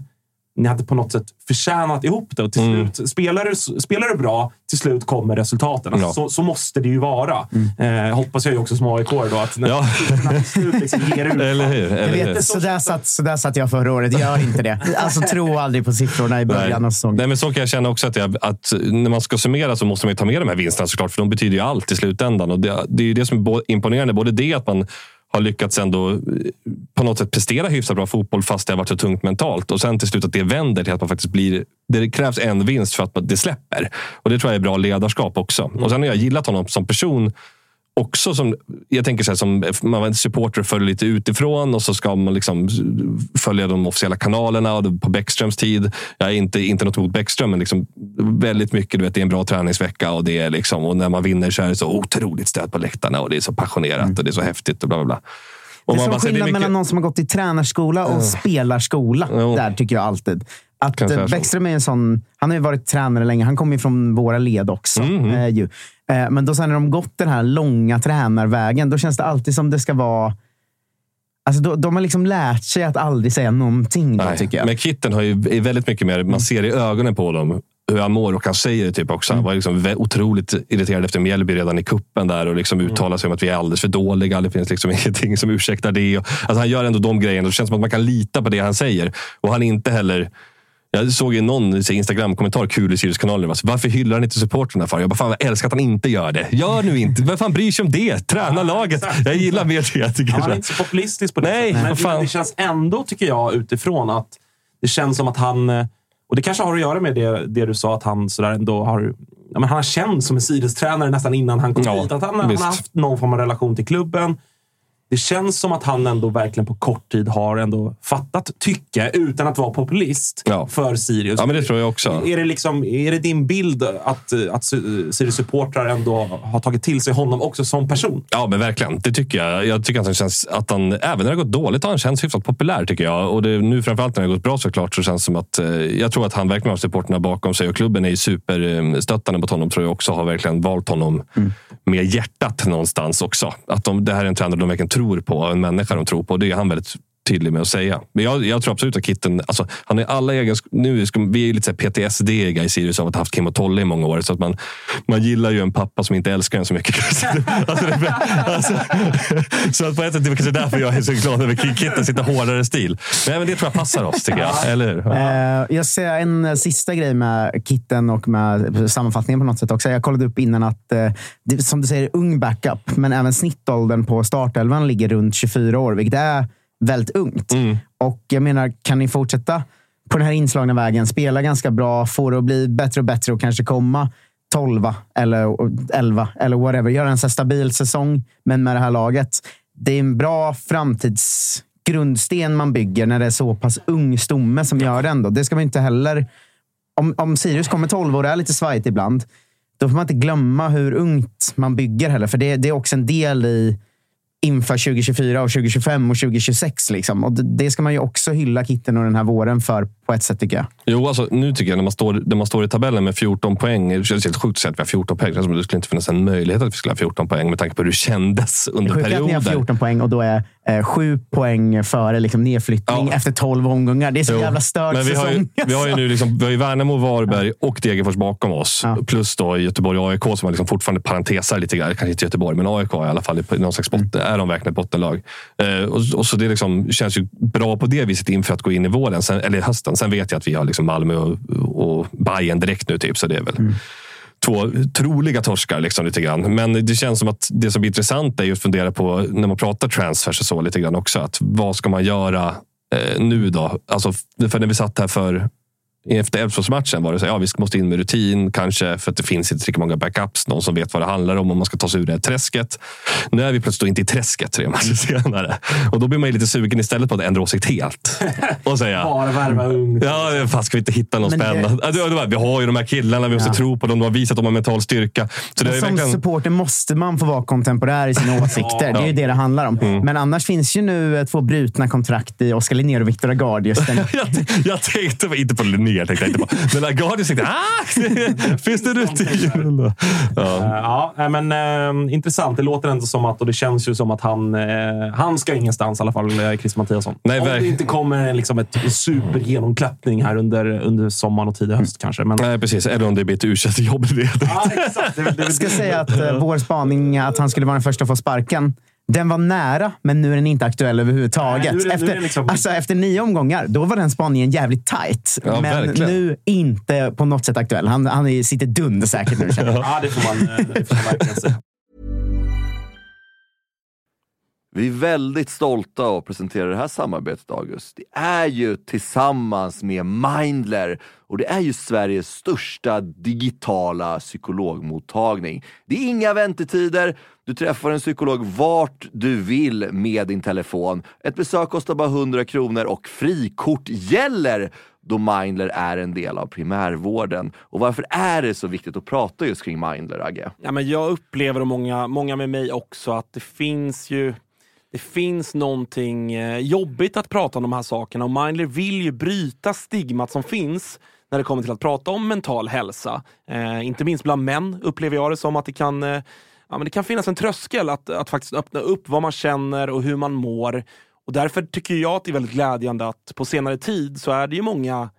Speaker 2: ni hade på något sätt förtjänat ihop det. Och till
Speaker 3: Mm.
Speaker 2: slut, spelar, du, spelar du bra, till slut kommer resultaten. Alltså,
Speaker 3: Ja.
Speaker 2: så, så måste det ju vara. Eh, hoppas jag ju också som AIK då, att när
Speaker 3: Ja.
Speaker 2: siffrorna till slut liksom ger ut.
Speaker 3: Eller hur?
Speaker 1: Så, där satt, så där satt jag förra året. Gör inte det. Alltså, tro aldrig på siffrorna i början av säsongen.
Speaker 3: Nej, men så kan jag känna också att, jag, att när man ska summera så måste man ju ta med de här vinsterna såklart, för de betyder ju allt i slutändan. Och det, det är ju det som är imponerande. Både det att man har lyckats ändå eh, på något sätt prestera hyfsat bra fotboll fast det har varit så tungt mentalt. Och sen till slut att det vänder till att man faktiskt blir... Det krävs en vinst för att det släpper. Och det tror jag är bra ledarskap också. Och sen har jag gillat honom som person också som, jag tänker så här, som man var supporter följer lite utifrån och så ska man liksom följa de officiella kanalerna och på Bäckströms tid. Jag är inte, inte något emot Bäckström, men liksom väldigt mycket, du vet, det är en bra träningsvecka och, det är liksom, och när man vinner så är det så otroligt stöd på läktarna och det är så passionerat och det är så häftigt och bla bla bla. Och
Speaker 1: Det är som skillnad
Speaker 3: mycket-
Speaker 1: mellan någon som har gått i tränarskola och spelarskola.
Speaker 3: Jo.
Speaker 1: Där tycker jag alltid. Att. Bäckström är en sån... Han har ju varit tränare länge. Han kommer ju från våra led också.
Speaker 3: Mhm.
Speaker 1: Eh, ju. Eh, men då sen när de gått den här långa tränarvägen, då känns det alltid som det ska vara... Alltså, då, de har liksom lärt sig att aldrig säga någonting, då,
Speaker 3: Nej,
Speaker 1: tycker jag.
Speaker 3: Men Kitten har ju är väldigt mycket mer, man ser i ögonen på dem hur han mår och han säger det typ också. Han var liksom otroligt irriterad efter Mjällby redan i kuppen där och liksom uttalar sig om att vi är alldeles för dåliga. Det finns liksom ingenting som ursäktar det. Alltså han gör ändå de grejerna. Det känns som att man kan lita på det han säger. Och han är inte heller... Jag såg ju någon Instagram-kommentar kul i Sirius-kanalen. Alltså, Varför hyllar han inte supportrarna för? Jag bara, fan jag älskar att han inte gör det. Gör nu inte. Vem fan bryr sig om det? Träna laget. Jag gillar mer det. Jag tycker
Speaker 2: Han är inte så populistisk på det
Speaker 3: Nej,
Speaker 2: sättet. Men
Speaker 3: fan.
Speaker 2: det, känns ändå, tycker jag, utifrån att det känns som att han... eh, Och det kanske har att göra med det, det du sa, att han sådär ändå har... Ja, men han har känt som en Sirius-tränare nästan innan han kom
Speaker 3: Ja,
Speaker 2: dit. Att han, han har haft någon form av relation till klubben. Det känns som att han ändå verkligen på kort tid har ändå fattat tycke utan att vara populist
Speaker 3: Ja.
Speaker 2: för Sirius.
Speaker 3: Ja, men det tror jag också.
Speaker 2: Är det, liksom, är det din bild att, att Sirius-supportrar ändå har tagit till sig honom också som person?
Speaker 3: Ja, men verkligen. Det tycker jag. Jag tycker att han känns att han, även när det har gått dåligt, har han känts hyfsat populär tycker jag. Och det, nu framförallt när det har gått bra såklart, så känns det som att eh, jag tror att han verkligen har supporterna bakom sig och klubben är ju superstöttande mot honom. Tror jag också har verkligen valt honom med hjärtat någonstans också. Att de, det här är en tränare de verkligen tror på en människa de tror på. Det är han väldigt tydlig med att säga. Men jag, jag tror absolut att Kitten, alltså, han har alla egenskaper. Nu ska, vi är lite PTSD i Sirius av att ha haft Kim och Tolle i många år. Så att man, man gillar ju en pappa som inte älskar en så mycket. alltså, det, alltså, så att på ett sätt är det kanske därför jag är så glad över Kitten sitter hårdare stil. Men även det tror jag passar oss, tycker jag. Eller hur?
Speaker 1: Eh, jag ser en eh, sista grej med Kitten och med sammanfattningen på något sätt också. Jag kollade upp innan att, eh, det, som du säger, ung backup, men även snittåldern på startelvan ligger runt 24 år, vilket är väldigt ungt.
Speaker 3: Mm.
Speaker 1: Och jag menar, kan ni fortsätta på den här inslagna vägen, spela ganska bra, få det att bli bättre och bättre och kanske komma 12 eller 11 eller whatever. Göra en så stabil säsong, men med det här laget. Det är en bra framtidsgrundsten man bygger när det är så pass ung stomme som gör det ändå. Det ska man inte heller... Om, om Sirius kommer 12 och det är lite svajigt ibland, då får man inte glömma hur ungt man bygger heller. För det, det är också en del i inför 2024, och 2025 och 2026. Liksom. Och det, det ska man ju också hylla Kitten och den här våren för på ett sätt tycker jag.
Speaker 3: Jo, alltså, nu tycker jag när man, står, när man står i tabellen med 14 poäng. Det känns helt sjukt att säga att vi har 14 poäng. Det, det skulle inte finnas en möjlighet att vi skulle ha 14 poäng med tanke på hur det kändes under
Speaker 1: Det är att ni har 14 poäng och då är eh, 7 poäng före liksom, nedflyttning
Speaker 3: Ja.
Speaker 1: efter 12 omgångar. Det är så
Speaker 3: Jo,
Speaker 1: jävla störd
Speaker 3: Men vi har, ju, vi har ju nu liksom, vi har ju Värnamo, Varberg och Degerfors bakom oss.
Speaker 1: Ja.
Speaker 3: Plus då Göteborg och AIK som har liksom fortfarande parentesar lite grann. Kanske inte Göteborg, men AIK i alla fall. i Någon slags botten, Är de verkligen ett bottenlag? Eh, och, och så det liksom, känns ju bra på det viset inför att gå in i våren. Sen, eller hösten. Sen vet jag att vi har liksom Malmö och, och Bayern direkt nu. Typ, så det är väl två troliga torskar liksom, lite grann. Men det känns som att det som blir intressant är att fundera på när man pratar transfers och så lite grann också. Att vad ska man göra eh, nu då? Alltså, för när vi satt här för efter Elfsborgsmatchen var det så ja, vi måste in med rutin kanske för att det finns inte lika många backups. Någon som vet vad det handlar om om man ska ta sig ur det här träsket. Nu är vi plötsligt inte i träsket tre matcher senare. Och då blir man ju lite sugen istället på att ändra åsikt helt. Och säga
Speaker 2: Bara värva ungt.
Speaker 3: Ja, fan ska vi inte hitta någon spännande? Ja, det Vi har ju de här killarna, vi måste
Speaker 1: Ja.
Speaker 3: tro på dem. De har visat att de har mental styrka. Så det
Speaker 1: som
Speaker 3: verkligen...
Speaker 1: supporter måste man få vara kontemporär i sina åsikter. Det är ju det det handlar om.
Speaker 3: Mm.
Speaker 1: Men annars finns ju nu eh, två brutna kontrakt i Oskar Linnér och Viktor. Den-
Speaker 3: Jag, jag tänkte inte på Linnér, tänkte jag inte på. Men Agardius tänkte ah, finns det rutin? Ja.
Speaker 2: Ja, nej, men eh, intressant. Det låter ändå som att, och det känns ju som att han, eh, han ska ingenstans i alla fall, eh, Chris Mattiasson.
Speaker 3: Nej,
Speaker 2: Om det inte kommer liksom ett supergenomklappning här under, under sommaren och tidig höst kanske. Men,
Speaker 3: Nej, precis. Eller om det blir ett u jobb
Speaker 2: ja, exakt. Det, det,
Speaker 1: Jag ska säga att eh, vår spaning att han skulle vara den första att få sparken, den var nära, men nu är den inte aktuell överhuvudtaget.
Speaker 2: Nej, nu är det- nu är
Speaker 1: efter,
Speaker 2: det liksom-
Speaker 1: alltså, efter nio omgångar, då var den spaningen jävligt tight.
Speaker 3: Ja,
Speaker 1: men
Speaker 3: verkligen.
Speaker 1: nu inte på något sätt aktuell. Han, han är- sitter dund säkert nu.
Speaker 2: ja, det får man, eh, det får man verkligen.
Speaker 4: Vi är väldigt stolta att presentera det här samarbetet, August. Det är ju tillsammans med Mindler och det är ju Sveriges största digitala psykologmottagning. Det är inga väntetider. Du träffar en psykolog vart du vill med din telefon. Ett besök kostar bara 100 kronor och frikort gäller då Mindler är en del av primärvården. Och varför är det så viktigt att prata just kring Mindler, Agge?
Speaker 5: Ja, men jag upplever, och många, många med mig också, att det finns ju det finns någonting eh, jobbigt att prata om de här sakerna och Mindler vill ju bryta stigmat som finns när det kommer till att prata om mental hälsa. Eh, inte minst bland män upplever jag det som att det kan, eh, ja, men det kan finnas en tröskel att, att faktiskt öppna upp vad man känner och hur man mår. Och därför tycker jag att det är väldigt glädjande att på senare tid så är det ju många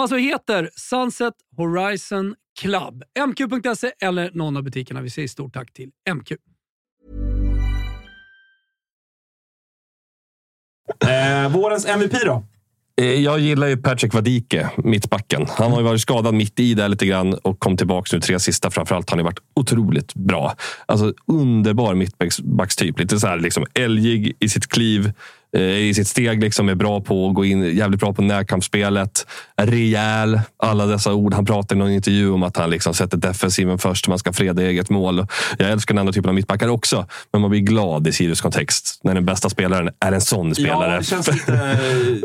Speaker 6: alltså heter Sunset Horizon Club. mq.se eller någon av butikerna. Vi säger stort tack till MQ.
Speaker 7: Eh, vårens MVP då?
Speaker 3: Eh, Jag gillar ju Patrick Vadike, mittbacken. Han har ju varit skadad mitt i där lite grann och kom tillbaka nu tre sista. Framförallt har han ju varit otroligt bra. Alltså underbar mittbackstyp. Lite så här liksom älgig i sitt kliv, i sitt steg. Liksom är bra på att gå in, jävligt bra på närkampsspelet. Rejäl. Alla dessa ord. Han pratar i någon intervju om att han liksom sätter defensiven först. Man ska freda eget mål. Jag älskar den andra typen av mittbackar också. Men man blir glad i Sirius kontext när den bästa spelaren är en sån spelare.
Speaker 7: Ja, det känns lite... eh,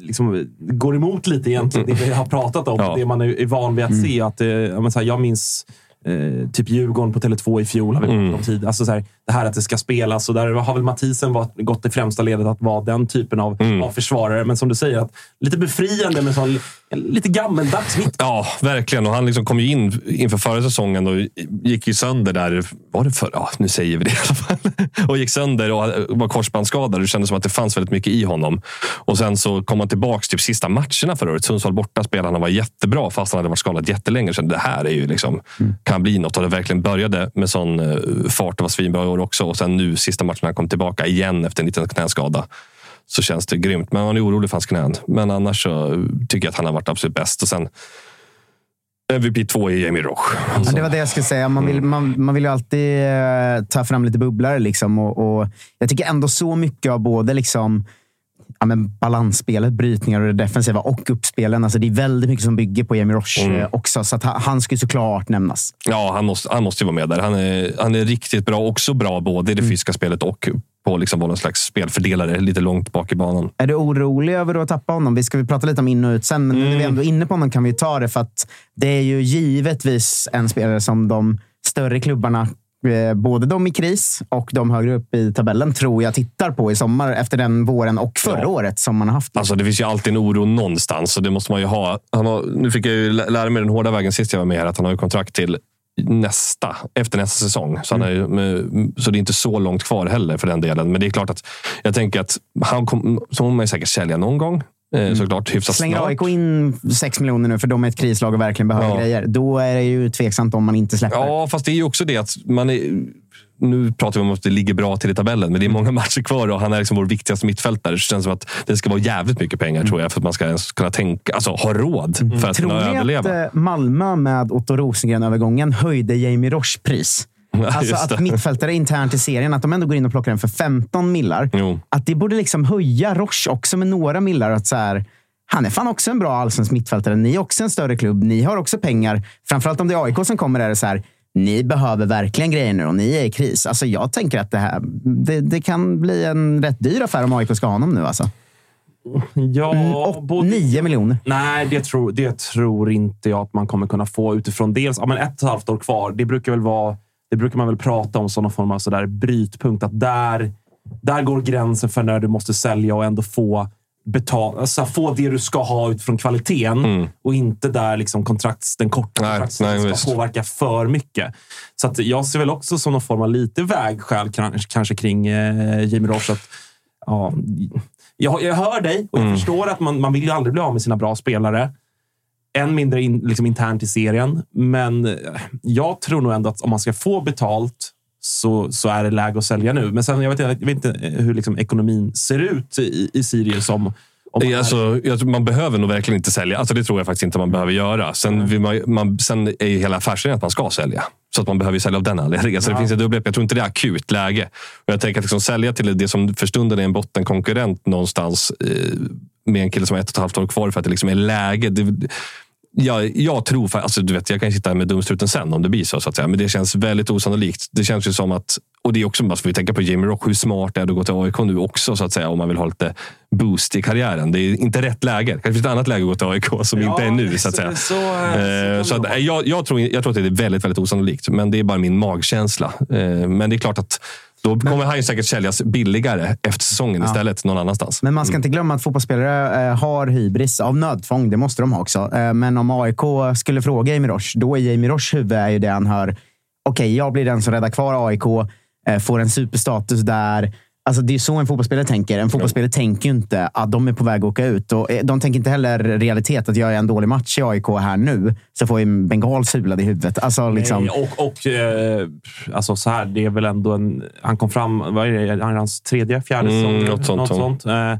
Speaker 7: liksom, går emot lite egentligen det vi har pratat om.
Speaker 3: Ja.
Speaker 7: Det man är van vid att se. Att, eh, så här, jag minns
Speaker 2: eh, typ Djurgården på Tele2 i fjol. Har vi om tid. Alltså så här, det här att det ska spelas. Och där har väl Mathisen varit, gått i främsta ledet att vara den typen av, av försvarare. Men som du säger, att lite befriande med sån, lite gammeldags mitt.
Speaker 3: Ja, verkligen. Och han liksom kom ju in inför förra säsongen och gick ju sönder där. Var det för? Ja, nu säger vi det i alla fall. Och gick sönder och var korsbandsskadad. Det kändes som att det fanns väldigt mycket i honom. Och sen så kom han tillbaka typ sista matcherna förra året. Sundsvall borta spelade han var jättebra fast han hade varit skadad jättelänge. Så det här är ju liksom, kan bli något. Och det verkligen började med sån eh, fart och var svinbra år också. Och sen nu sista matchen han kom tillbaka igen efter en liten knäskada så känns det grymt. Men man är orolig för hans knän. Men annars så tycker jag att han har varit absolut bäst. Och sen MVP 2 är Jamie Roche.
Speaker 1: Ja, det var det jag skulle säga. Man vill, man, man vill ju alltid eh, ta fram lite bubblare. Liksom, och, och jag tycker ändå så mycket av både liksom, ja, men balansspelet, brytningar och det defensiva och uppspelen. Alltså, det är väldigt mycket som bygger på Jamie Roche
Speaker 3: Mm.
Speaker 1: eh, också. Så han, ju såklart nämnas.
Speaker 3: Ja, han måste, han måste ju vara med där. Han är, han är riktigt bra. Också bra både i det fysiska spelet och på liksom vara någon slags spelfördelare lite långt bak i banan.
Speaker 1: Är du orolig över att tappa honom? Vi ska vi prata lite om in och ut sen, men
Speaker 3: Mm.
Speaker 1: när vi ändå är inne på honom kan vi ta det. För att det är ju givetvis en spelare som de större klubbarna, både de i kris och de högre upp i tabellen, tror jag tittar på i sommar efter den våren och förra
Speaker 3: Ja.
Speaker 1: året som man har haft.
Speaker 3: Alltså, det finns ju alltid en oro någonstans och det måste man ju ha. Han har, nu fick jag ju lä- lära mig den hårda vägen sist jag var med här, att han har ju kontrakt till nästa, efter nästa säsong. Så, han är, så det är inte så långt kvar heller för den delen. Men det är klart att jag tänker att han kom, så kommer man säkert sälja någon gång. Eh, Såklart hyfsat
Speaker 1: Slänger
Speaker 3: snart.
Speaker 1: AIK in 6 miljoner nu för de är ett krislag och verkligen behöver
Speaker 3: Ja.
Speaker 1: grejer, då är det ju tveksamt om man inte släpper.
Speaker 3: Ja, fast det är ju också det att man är... Nu pratar vi om att det ligger bra till i tabellen, men det är många matcher kvar och han är liksom vår viktigaste mittfältare. Det känns som att det ska vara jävligt mycket pengar tror jag för att man ska ens kunna tänka, alltså ha råd för att
Speaker 1: Tror
Speaker 3: kunna
Speaker 1: ni att
Speaker 3: överleva.
Speaker 1: eh, Malmö med Otto Rosengren-övergången höjde Jamie Roches pris? Alltså att mittfältare internt i serien, att de ändå går in och plockar den för 15 millar.
Speaker 3: Jo.
Speaker 1: Att det borde liksom höja Roche också med några millar. Att så här, han är fan också en bra allsvensk mittfältare. Ni är också en större klubb. Ni har också pengar. Framförallt om det är AIK som kommer är det så här. Ni behöver verkligen grejer nu och ni är i kris. Alltså jag tänker att det här det, det kan bli en rätt dyr affär om AIK ska ha honom nu. Alltså.
Speaker 2: Ja,
Speaker 1: Mm, och
Speaker 2: både-
Speaker 1: 9 miljoner.
Speaker 2: Nej, det tror, det tror inte jag att man kommer kunna få utifrån dels ja, men ett och ett halvt år kvar. Det brukar väl vara. Det brukar man väl prata om som någon form av sådär brytpunkt. Att där, där går gränsen för när du måste sälja och ändå få betala, alltså få det du ska ha utifrån kvaliteten och inte där liksom kontrakts, den korta kontraktstiden ska påverka för mycket. Så att jag ser väl också som någon form av lite vägskäl kanske, kanske kring eh, Jamie Roche. Att, ja, jag, jag hör dig och jag förstår att man, man vill ju aldrig bli av med sina bra spelare. Än mindre in, liksom internt i serien. Men eh, jag tror nog ändå att om man ska få betalt så, så är det läge att sälja nu. Men sen, jag vet, jag vet inte hur liksom ekonomin ser ut i, i Sirius. Som, om man
Speaker 3: är- Alltså, man behöver nog verkligen inte sälja. Alltså, det tror jag faktiskt inte man behöver göra. Sen, vill man, man, sen är ju hela affärsidén att man ska sälja. Så att man behöver sälja av den anledningen. Så det finns ett dubbelgrepp. Jag tror inte det är akut läge. Och jag tänker att liksom sälja till det som för stunden är en bottenkonkurrent någonstans eh, med en kille som har ett och ett halvt år kvar för att det liksom är läge. Det, jag, jag tror, alltså, du vet, jag kan sitta här med dumstruten sen om det blir så, så att säga. men det känns väldigt osannolikt. Det känns ju som att, och det är också, man får vi tänka på Jamie Rock, hur smart det är att gå till AIK nu också, så att säga, om man vill ha lite boost i karriären. Det är inte rätt läge. Det kanske finns ett annat läge att gå till AIK som inte är nu, så att säga.
Speaker 2: Så, så,
Speaker 3: Eh, Så att, eh, jag, jag, tror, jag tror att det är väldigt, väldigt osannolikt, men det är bara min magkänsla. Eh, Men det är klart att då kommer han ju säkert säljas billigare efter säsongen istället någon annanstans.
Speaker 1: Men man ska inte glömma att fotbollsspelare eh, har hybris av nödtvång. Det måste de ha också. Eh, men om AIK skulle fråga Jamie Roche, då är Jamie Roche huvud är ju det han hör. Okej, jag blir den som räddar kvar AIK, eh, får en superstatus där. Alltså, det är så en fotbollsspelare tänker. En fotbollsspelare tänker ju inte att de är på väg att åka ut. Och eh, de tänker inte heller realitet att jag är en dålig match i AIK här nu, så får jag en bengal sulad i huvudet. Alltså, liksom,
Speaker 2: Nej, och, och eh, alltså så här, det är väl ändå en... Han kom fram, vad är det, hans tredje, fjärde
Speaker 3: Mm,
Speaker 2: säsong?
Speaker 3: något sånt,
Speaker 2: Något
Speaker 3: ja.
Speaker 2: sånt. Eh,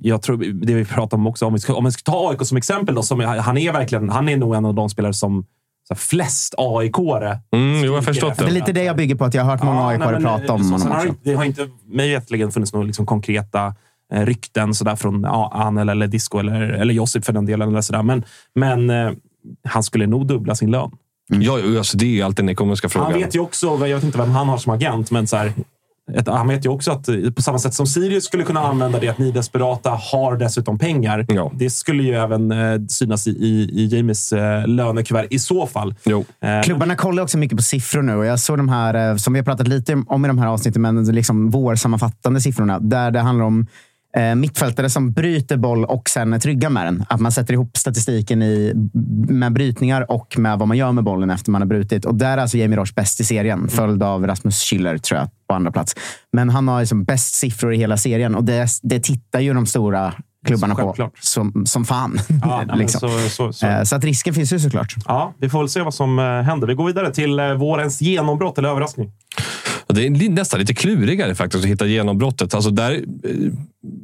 Speaker 2: jag tror det vi pratar om också, om vi ska, om vi ska ta AIK som exempel, då, som, han är verkligen, han är nog en av de spelare som så flest AIK-are
Speaker 3: Mm, jo, jag har förstått
Speaker 1: det är
Speaker 3: det.
Speaker 1: lite det jag bygger på, att jag har hört många
Speaker 2: Ja,
Speaker 1: AIK prata om
Speaker 2: så-
Speaker 1: honom
Speaker 2: har det, har inte, mig veterligen funnits några liksom konkreta eh, rykten sådär från ja, Anel eller Disco eller, eller Josip för den delen. Eller sådär. Men, men eh, han skulle nog dubbla sin lön.
Speaker 3: Ja, alltså, det är ju alltid den ekonomiska frågan.
Speaker 2: Han vet ju också, jag vet inte vem han har som agent, men så här, ett, han vet ju också att eh, på samma sätt som Sirius skulle kunna använda det, att ni desperata har dessutom pengar.
Speaker 3: Ja.
Speaker 2: Det skulle ju även eh, synas i, i, i Jamies eh, lönekuvert i så fall.
Speaker 3: Jo.
Speaker 2: Eh,
Speaker 1: Klubbarna kollar också mycket på siffror nu och jag såg de här, som vi har pratat lite om i de här avsnitten, men liksom vårsammanfattande siffrorna. Där det handlar om mittfältare som bryter boll och sen är trygga med den. Att man sätter ihop statistiken i, med brytningar och med vad man gör med bollen efter man har brutit. Och där är alltså Jamie Roche bäst i serien, följd av Rasmus Schüller tror jag, på andra plats. Men han har liksom bäst siffror i hela serien och det, det tittar ju de stora klubbarna på som, som fan.
Speaker 2: ja,
Speaker 1: liksom.
Speaker 2: så, så, så.
Speaker 1: Eh, så att risken finns ju såklart.
Speaker 2: Ja, vi får väl se vad som eh, händer. Vi går vidare till eh, vårens genombrott eller överraskning.
Speaker 3: Det är nästan lite klurigare faktiskt att hitta genombrottet. Alltså där,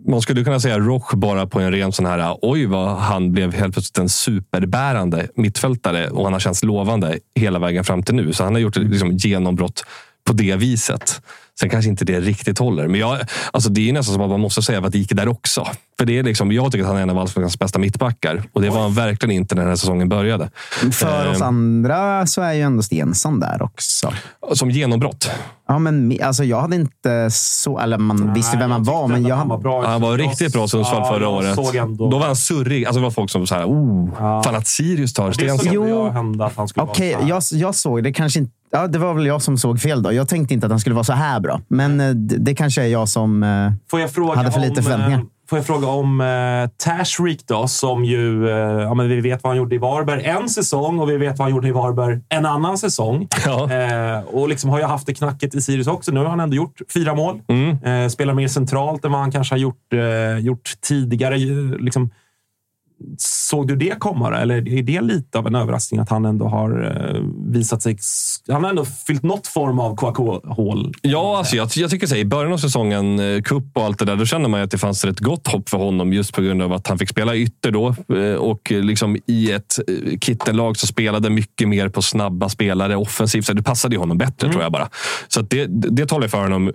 Speaker 3: man skulle kunna säga Roche bara på en ren sån här, oj vad han blev helt plötsligt en superbärande mittfältare och han har känts lovande hela vägen fram till nu. Så han har gjort ett liksom, genombrott på det viset. Sen kanske inte det riktigt håller. Men jag, alltså det är nästan som att man måste säga att det gick där också. För det är liksom, jag tycker att han är en av allsvenskans bästa mittbackar. Och det var han verkligen inte när den här säsongen började.
Speaker 1: För oss
Speaker 3: Eh,
Speaker 1: andra så är ju ändå Stensson där också.
Speaker 3: Som genombrott.
Speaker 1: Ja, men alltså, jag hade inte så... Eller man visste vem han var, men jag...
Speaker 2: Han var bra.
Speaker 3: Han var riktigt bra Sundsvall
Speaker 2: Ja,
Speaker 3: förra året.
Speaker 2: Såg.
Speaker 3: Då var han surrig. Alltså det var folk som sa oh,
Speaker 2: Ja.
Speaker 3: fan att Sirius tar
Speaker 2: det såg
Speaker 3: Stensson.
Speaker 2: ändå
Speaker 1: Jo.
Speaker 2: jag hända att han skulle
Speaker 1: Okej,
Speaker 2: vara
Speaker 1: jag, jag såg det kanske inte... Ja, det var väl jag som såg fel då. Jag tänkte inte att han skulle vara så här bra. Men eh, det, det kanske är jag som... eh,
Speaker 2: Får jag fråga
Speaker 1: Hade för lite
Speaker 2: om,
Speaker 1: förväntningar.
Speaker 2: eh, Får jag fråga om eh, Tashreek då, som ju... Eh, ja, men vi vet vad han gjorde i Varberg en säsong och vi vet vad han gjorde i Varberg en annan säsong.
Speaker 3: Ja.
Speaker 2: Eh, och liksom har ju haft det knackigt i Sirius också. Nu har han ändå gjort fyra mål.
Speaker 3: Mm.
Speaker 2: Eh, spelar mer centralt än vad han kanske har gjort, eh, gjort tidigare. Liksom, såg du det komma? Eller är det lite av en överraskning att han ändå har eh, visat sig... Han har ändå fyllt något form av Kouakou-hål.
Speaker 3: Ja, alltså jag, jag tycker så i början av säsongen, eh, cup och allt det där, då kände man att det fanns ett gott hopp för honom just på grund av att han fick spela ytter då. eh, Och liksom i ett kittenlag så spelade mycket mer på snabba spelare offensivt. Så det passade ju honom bättre tror jag bara. Så det, det talar för honom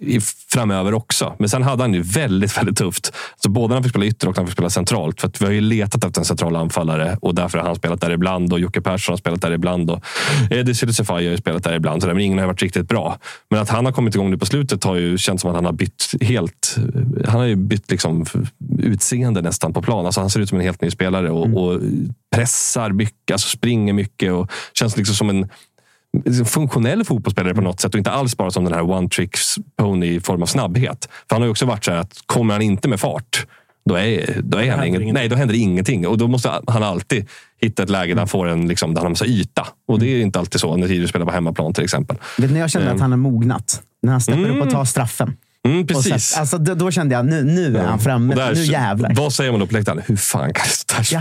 Speaker 3: i, framöver också. Men sen hade han ju väldigt, väldigt tufft. Så både när han fick spela ytter och när han fick spela centralt. För att vi ju letat efter en central anfallare och därför har han spelat där ibland och Jocke Persson har spelat där ibland. Och Eddie Cedesefai har ju spelat där ibland, så där, men ingen har varit riktigt bra. Men att han har kommit igång nu på slutet har ju känts som att han har bytt helt. Han har ju bytt liksom utseende nästan på plan. Alltså han ser ut som en helt ny spelare och, och pressar mycket, alltså springer mycket och känns liksom som en liksom funktionell fotbollsspelare på något sätt och inte alls bara som den här one tricks pony i form av snabbhet. För han har ju också varit så här att kommer han inte med fart, då, är, då, är han
Speaker 2: händer
Speaker 3: ingen, nej, då händer ingenting. Och då måste han alltid hitta ett läge där han får en, liksom, där han massa yta. Och det är inte alltid så när Sirius spelar på hemmaplan till exempel.
Speaker 1: vet ni, jag kände att han har mognat. När han steppar upp och tar straffen.
Speaker 3: Mm, precis.
Speaker 1: så, alltså, då, då kände jag, nu, nu är han framme.
Speaker 3: Där-
Speaker 1: Nu jävlar.
Speaker 3: Vad säger man då på läktaren? Hur fan kan då?
Speaker 1: ja,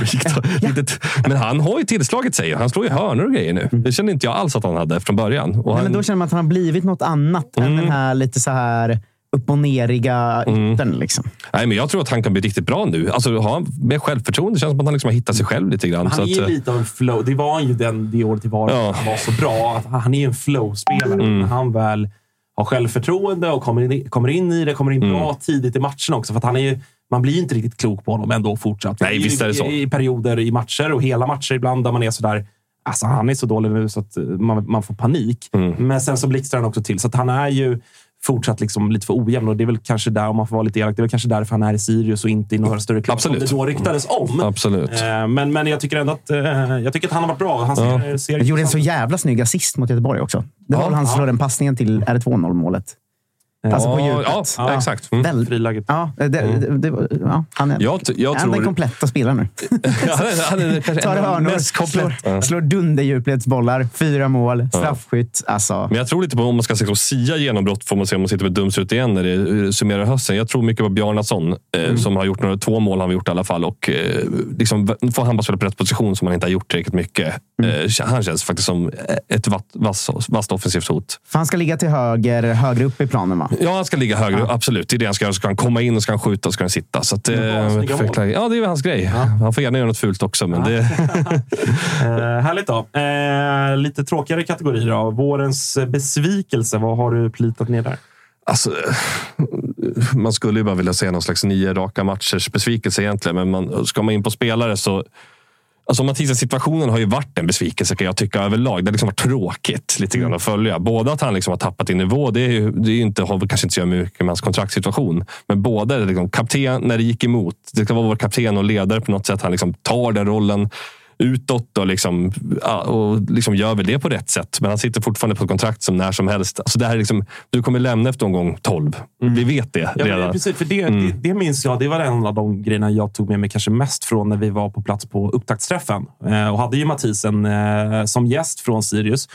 Speaker 1: ja.
Speaker 3: Inte- Men han har ju tillslaget sig. Han slår ju hörnor och grejer nu. Det kände inte jag alls att han hade från början. Och
Speaker 1: Nej,
Speaker 3: han,
Speaker 1: men då känner man att han har blivit något annat än den här lite så här upp och neriga yttern. Liksom.
Speaker 3: nej, men jag tror att han kan bli riktigt bra nu. Alltså, har han med självförtroende. Det känns som att han liksom har hittat sig själv lite grann.
Speaker 2: Han
Speaker 3: så
Speaker 2: är
Speaker 3: att,
Speaker 2: ju
Speaker 3: eh,
Speaker 2: lite av en flow. Det var han ju den, det året i Varberg
Speaker 3: Ja.
Speaker 2: han var så bra. Han är ju en flow-spelare. När han väl har självförtroende och kommer in, kommer in i det, kommer in bra tidigt i matchen också. För att han är ju, man blir ju inte riktigt klok på honom ändå fortsatt.
Speaker 3: Nej, visst är det så.
Speaker 2: I, I perioder i matcher och hela matcher ibland där man är sådär Alltså han är så dålig nu så att eh, man, man får panik.
Speaker 3: Mm.
Speaker 2: Men sen så blixtrar han också till. Så att han är ju fortsatt liksom lite för ojämn. Och det är väl kanske där, om man får vara lite elak, det är väl kanske därför han är i Sirius och inte i några större klubbar som det då ryktades om. Mm.
Speaker 3: Absolut.
Speaker 2: Eh, men, men jag tycker ändå att, eh, jag tycker att han har varit bra. Han ja. ser
Speaker 1: gjorde en liksom- så jävla snygg assist mot Göteborg också. Det var ja, han som ja. slår den passningen till R2-0-målet. Alltså på djupet.
Speaker 3: Ja, exakt. Mm.
Speaker 1: Väl, ja, mm. det, det, ja, han är,
Speaker 3: jag, jag
Speaker 1: han tror... den kompletta spelaren nu. Tar hörnor, slår dunderdjupledsbollar, fyra mål, straffskytt. Alltså.
Speaker 3: Men jag tror lite på om man ska liksom sia genombrott får man se om man sitter med dumt ut igen när det eh, summerar hösten. Jag tror mycket på Bjarnason eh, mm. som har gjort några, två mål har vi gjort i alla fall. Och, eh, liksom, får han bara spela på rätt position som han inte har gjort tillräckligt mycket. Mm. Han känns faktiskt som ett vasst offensivt hot.
Speaker 1: För han ska ligga till höger, högre upp i planen va?
Speaker 3: Ja, han ska ligga högre. Absolut. Det är det han ska göra. Ska han komma in och ska han skjuta och ska han sitta. Så att, eh,
Speaker 2: Ja,
Speaker 3: ja, det är väl hans grej. Han får gärna göra något fult också. Men det,
Speaker 2: Eh, härligt då. Eh, lite tråkigare kategori då. Vårens eh, besvikelse. Vad har du plitat ner där?
Speaker 3: Alltså, man skulle ju bara vilja se någon slags nio raka matchers besvikelse egentligen. Men man, ska man in på spelare så... Alltså Mathisen-situationen har ju varit en besvikelse kan jag tycka överlag. Det har liksom varit tråkigt lite grann att följa. Både att han liksom har tappat i nivå, det, är ju, det är ju inte, har kanske inte så mycket med hans kontraktssituation. Men både liksom, kapten när det gick emot. Det ska vara vår kapten och ledare på något sätt. Han liksom tar den rollen utåt och, liksom, och liksom gör väl det på rätt sätt. Men han sitter fortfarande på ett kontrakt som när som helst. Alltså det här är liksom, du kommer lämna efter omgång 12. Vi vet det
Speaker 2: Mm. Ja,
Speaker 3: redan.
Speaker 2: precis, för det, det, det minns jag. Det var en av de grejerna jag tog med mig kanske mest från när vi var på plats på upptaktsträffen. Eh, och hade ju Mathisen eh, som gäst från Sirius.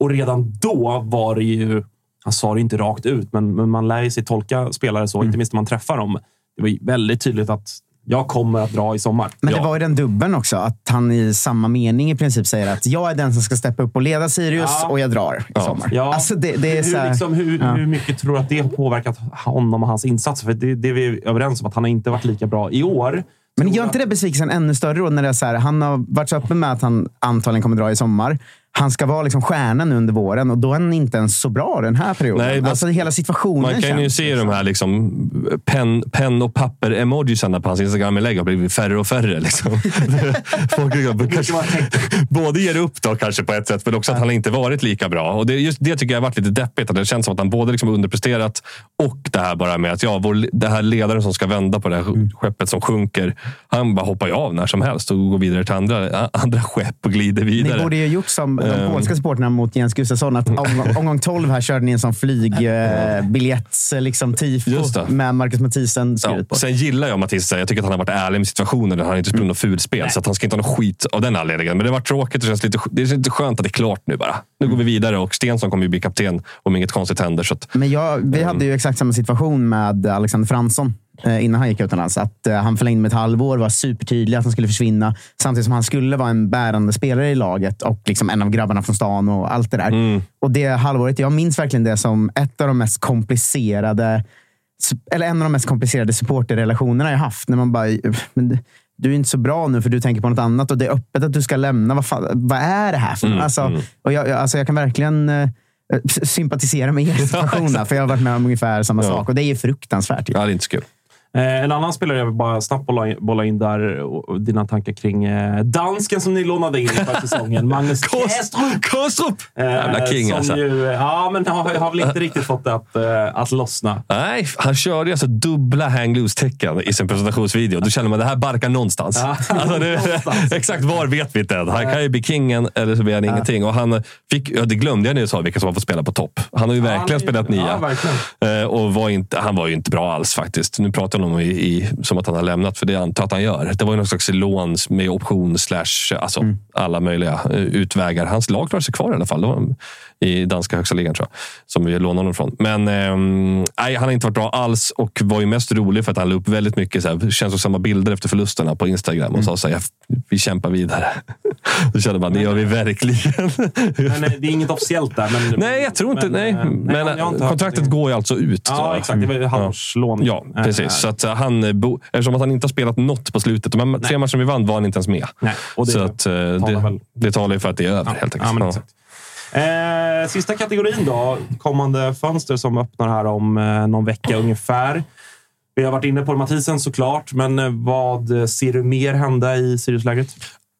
Speaker 2: Och redan då var det ju... Han sa det inte rakt ut, men, men man lär ju sig tolka spelare så. Inte minst när man träffar dem. Det var väldigt tydligt att jag kommer att dra i sommar.
Speaker 1: Men det var ju den dubben också, att han i samma mening i princip säger att jag är den som ska steppa upp och leda Sirius
Speaker 2: Ja.
Speaker 1: och jag drar i sommar.
Speaker 2: Ja.
Speaker 1: Alltså det, det är så
Speaker 2: hur,
Speaker 1: här,
Speaker 2: liksom, hur,
Speaker 1: ja.
Speaker 2: hur mycket tror du att det har påverkat honom och hans insatser? För det, det är vi överens om, att han har inte varit lika bra i år.
Speaker 1: Men gör inte det besvikelsen ännu större då när det är så här, han har varit så öppen med att han antagligen kommer dra i sommar. Han ska vara liksom stjärnan under våren och då är han inte ens så bra den här perioden.
Speaker 3: Nej, men-
Speaker 1: alltså hela situationen
Speaker 3: Man kan ju
Speaker 1: känns
Speaker 3: se de här liksom, pen, pen och papper-emojisarna på hans Instagram-inlägg har blivit färre och färre. Liksom. Folk liksom, kanske, både ger upp då kanske på ett sätt, men också att han inte varit lika bra. Och det, just det tycker jag har varit lite deppigt. Att det känns som att han både liksom underpresterat och det här bara med att ja, vår, det här ledaren som ska vända på det här skeppet som sjunker. Han bara hoppar ju av när som helst och går vidare till andra, andra skepp och glider vidare.
Speaker 1: Ni borde ju gjort som de
Speaker 3: Ehm.
Speaker 1: polska supportrarna mot Jens Gustafsson. Att omgång, omgång 12 här körde ni en sån flygbiljetts liksom,
Speaker 3: Just det.
Speaker 1: med Marcus Mathisen på.
Speaker 3: Sen gillar jag Mattias. Jag tycker att han har varit ärlig med situationen. Han har inte spelat något fulspel. Så att han ska inte ha något skit av den anledningen. Men det var tråkigt. Det känns lite, det är lite skönt att det är klart nu bara. Nu går vi vidare och Stensson kommer ju bli kapten om inget konstigt händer. Så att,
Speaker 1: Men jag, vi hade ju exakt samma situation med Alexander Fransson eh, innan han gick utomlands. Att eh, han förlängde med ett halvår, var supertydlig att han skulle försvinna. Samtidigt som han skulle vara en bärande spelare i laget och liksom en av grabbarna från stan och allt det där. Och det halvåret, jag minns verkligen det som ett av de mest komplicerade eller en av de mest komplicerade supporterrelationerna jag haft. När man bara, men du är inte så bra nu för du tänker på något annat och det är öppet att du ska lämna. Vad, fan, vad är det här för
Speaker 3: Mm,
Speaker 1: alltså,
Speaker 3: mm.
Speaker 1: och jag, jag- alltså jag kan verkligen eh, sympatisera med er situation där, för jag har varit med om ungefär samma
Speaker 3: Ja.
Speaker 1: sak och det är fruktansvärt.
Speaker 3: Ja, det är inte så kul.
Speaker 2: Eh, en annan spelare jag vill bara snabbt bolla in, bolla in där. Och, dina tankar kring eh, dansken som ni lånade in för säsongen. Magnus Kåstrup.
Speaker 3: Kåstrup!
Speaker 2: Eh,
Speaker 3: Jävla king
Speaker 2: som
Speaker 3: alltså.
Speaker 2: Ju, ja, men har, har väl inte riktigt fått det att, att lossna.
Speaker 3: Nej, han körde alltså dubbla hang loose-tecken i sin presentationsvideo. Då känner man att det här barkar någonstans.
Speaker 2: Ja,
Speaker 3: Alltså, det,
Speaker 2: någonstans.
Speaker 3: exakt var vet vi inte än. Han kan ju bli kingen eller så blir han ingenting. Och han fick, ja, det glömde jag när jag sa vilka som har fått spela på topp. Han har ju verkligen
Speaker 2: han
Speaker 3: spelat nia.
Speaker 2: ja, verkligen.
Speaker 3: Och var inte, han var ju inte bra alls faktiskt. Nu pratar jag om i, i, som att han har lämnat, för det antar jag att han gör. Det var ju någon slags lån med option slash alltså,
Speaker 2: Mm.
Speaker 3: alla möjliga eh, utvägar. Hans lag klarade sig kvar i alla fall. Var i danska högsta ligan tror jag, som vi lånade honom ifrån. Men ehm, nej, han har inte varit bra alls och var ju mest rolig för att han la upp väldigt mycket så här, känslosamma bilder efter förlusterna på Instagram och
Speaker 2: Mm.
Speaker 3: sa så här, vi kämpar vidare. Då kände man, det gör vi verkligen.
Speaker 2: Men eh, det är inget officiellt där. Men,
Speaker 3: nej, jag tror inte.
Speaker 2: men,
Speaker 3: nej.
Speaker 2: eh,
Speaker 3: Men
Speaker 2: jag har inte hört
Speaker 3: kontraktet går ju alltså ut.
Speaker 2: Ja,
Speaker 3: så.
Speaker 2: exakt. Det var ju halvårslån.
Speaker 3: Ja,
Speaker 2: Eh,
Speaker 3: precis. Så att han, eh, bo, eftersom att han inte har spelat något på slutet. De här tre matcherna vi vann var han inte ens med.
Speaker 2: Nej, och det
Speaker 3: så att, eh,
Speaker 2: talar
Speaker 3: det,
Speaker 2: väl-
Speaker 3: det talar ju för att det är över helt enkelt.
Speaker 2: Ja,
Speaker 3: Ja.
Speaker 2: Eh, sista kategorin då. Kommande fönster som öppnar här om eh, någon vecka ungefär. Vi har varit inne på Mathisen såklart, men eh, vad ser du mer hända i Siriuslägret?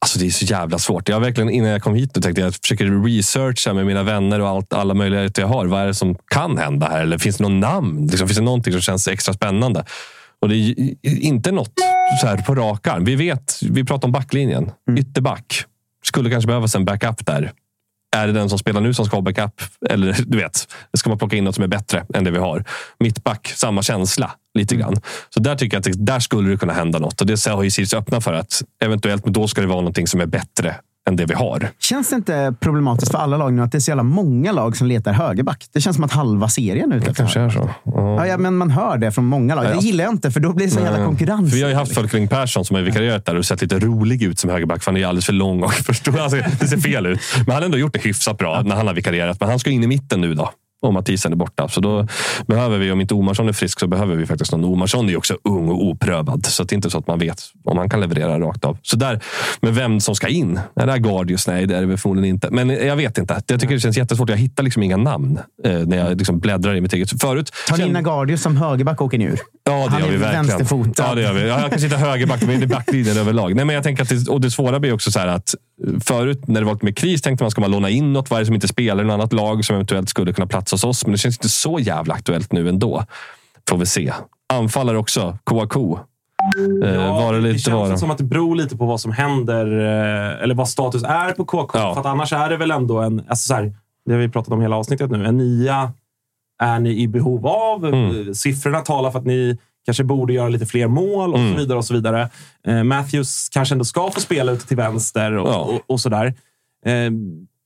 Speaker 3: Alltså det är så jävla svårt. Jag verkligen, innan jag kom hit nu tänkte jag försöker researcha med mina vänner och allt, alla möjligheter jag har. Vad är det som kan hända här? Eller finns det någon namn? Liksom, finns det någonting som känns extra spännande? Och det är inte något så här på rak arm. Vi vet, vi pratar om backlinjen. Ytterback. Skulle kanske behövas en backup där. Är det den som spelar nu som ska ha backup? Eller du vet, ska man plocka in något som är bättre än det vi har? Mittback, samma känsla lite grann. Så där tycker jag att där skulle det kunna hända något. Och det har ju Sirius öppnat för att eventuellt, men då ska det vara någonting som är bättre än det vi har.
Speaker 1: Känns det inte problematiskt för alla lag nu att det är så jävla många lag som letar högerback? Det känns som att halva serien är ute efter
Speaker 3: Kanske är så.
Speaker 1: Ja, ja, men man hör det från många lag. Det gillar jag inte, för då blir det så jävla
Speaker 3: Nej.
Speaker 1: konkurrens.
Speaker 3: För vi har ju haft Fölkring Persson som har vikarierat där och sett lite rolig ut som högerback. För han är alldeles för lång och förstår, alltså, det ser fel ut. Men han har ändå gjort det hyfsat bra när han har vikarierat. Men han ska in i mitten nu då. Och Mathisen är borta. Så då behöver vi, om inte Omarsson är frisk, så behöver vi faktiskt någon. Omarsson är också ung och oprövad, så det är inte så att man vet om han kan leverera rakt av. Så där, men vem som ska in? Är det här Guardius? Nej, det är det förmodligen inte. Men jag vet inte. Jag tycker det känns jättesvårt. Jag hittar liksom inga namn eh, när jag liksom bläddrar i mitt eget. Förut,
Speaker 1: Tar ni in Agardius som högerback och åker ni ur?
Speaker 3: Ja, det
Speaker 1: Han
Speaker 3: gör
Speaker 1: är
Speaker 3: vi verkligen.
Speaker 1: vänsterfotad.
Speaker 3: Ja, det gör vi. Ja, jag kan sitta högerback, men det är backlinjen överlag. Nej, men jag tänker att det, och det svåra blir också så här att eh, förut när det var lite mer kris tänkte man ska man låna in något varje som inte spelar i något annat lag som eventuellt skulle kunna platsa hos oss. Men det känns inte så jävla aktuellt nu ändå. Får vi se. Anfallare också. Kouakou. Eh, var det
Speaker 2: det
Speaker 3: lite
Speaker 2: känns
Speaker 3: var
Speaker 2: som att det beror lite på vad som händer, eh, eller vad status är på KK.
Speaker 3: Ja.
Speaker 2: För att annars är det väl ändå en... Alltså så här, det har vi pratat om hela avsnittet nu. En nia är ni i behov av.
Speaker 3: Mm.
Speaker 2: Eh, Siffrorna talar för att ni kanske borde göra lite fler mål och
Speaker 3: Mm.
Speaker 2: så vidare. och så vidare. Eh, Matthews kanske ändå ska få spela ute till vänster och,
Speaker 3: Ja.
Speaker 2: och, och sådär. Eh,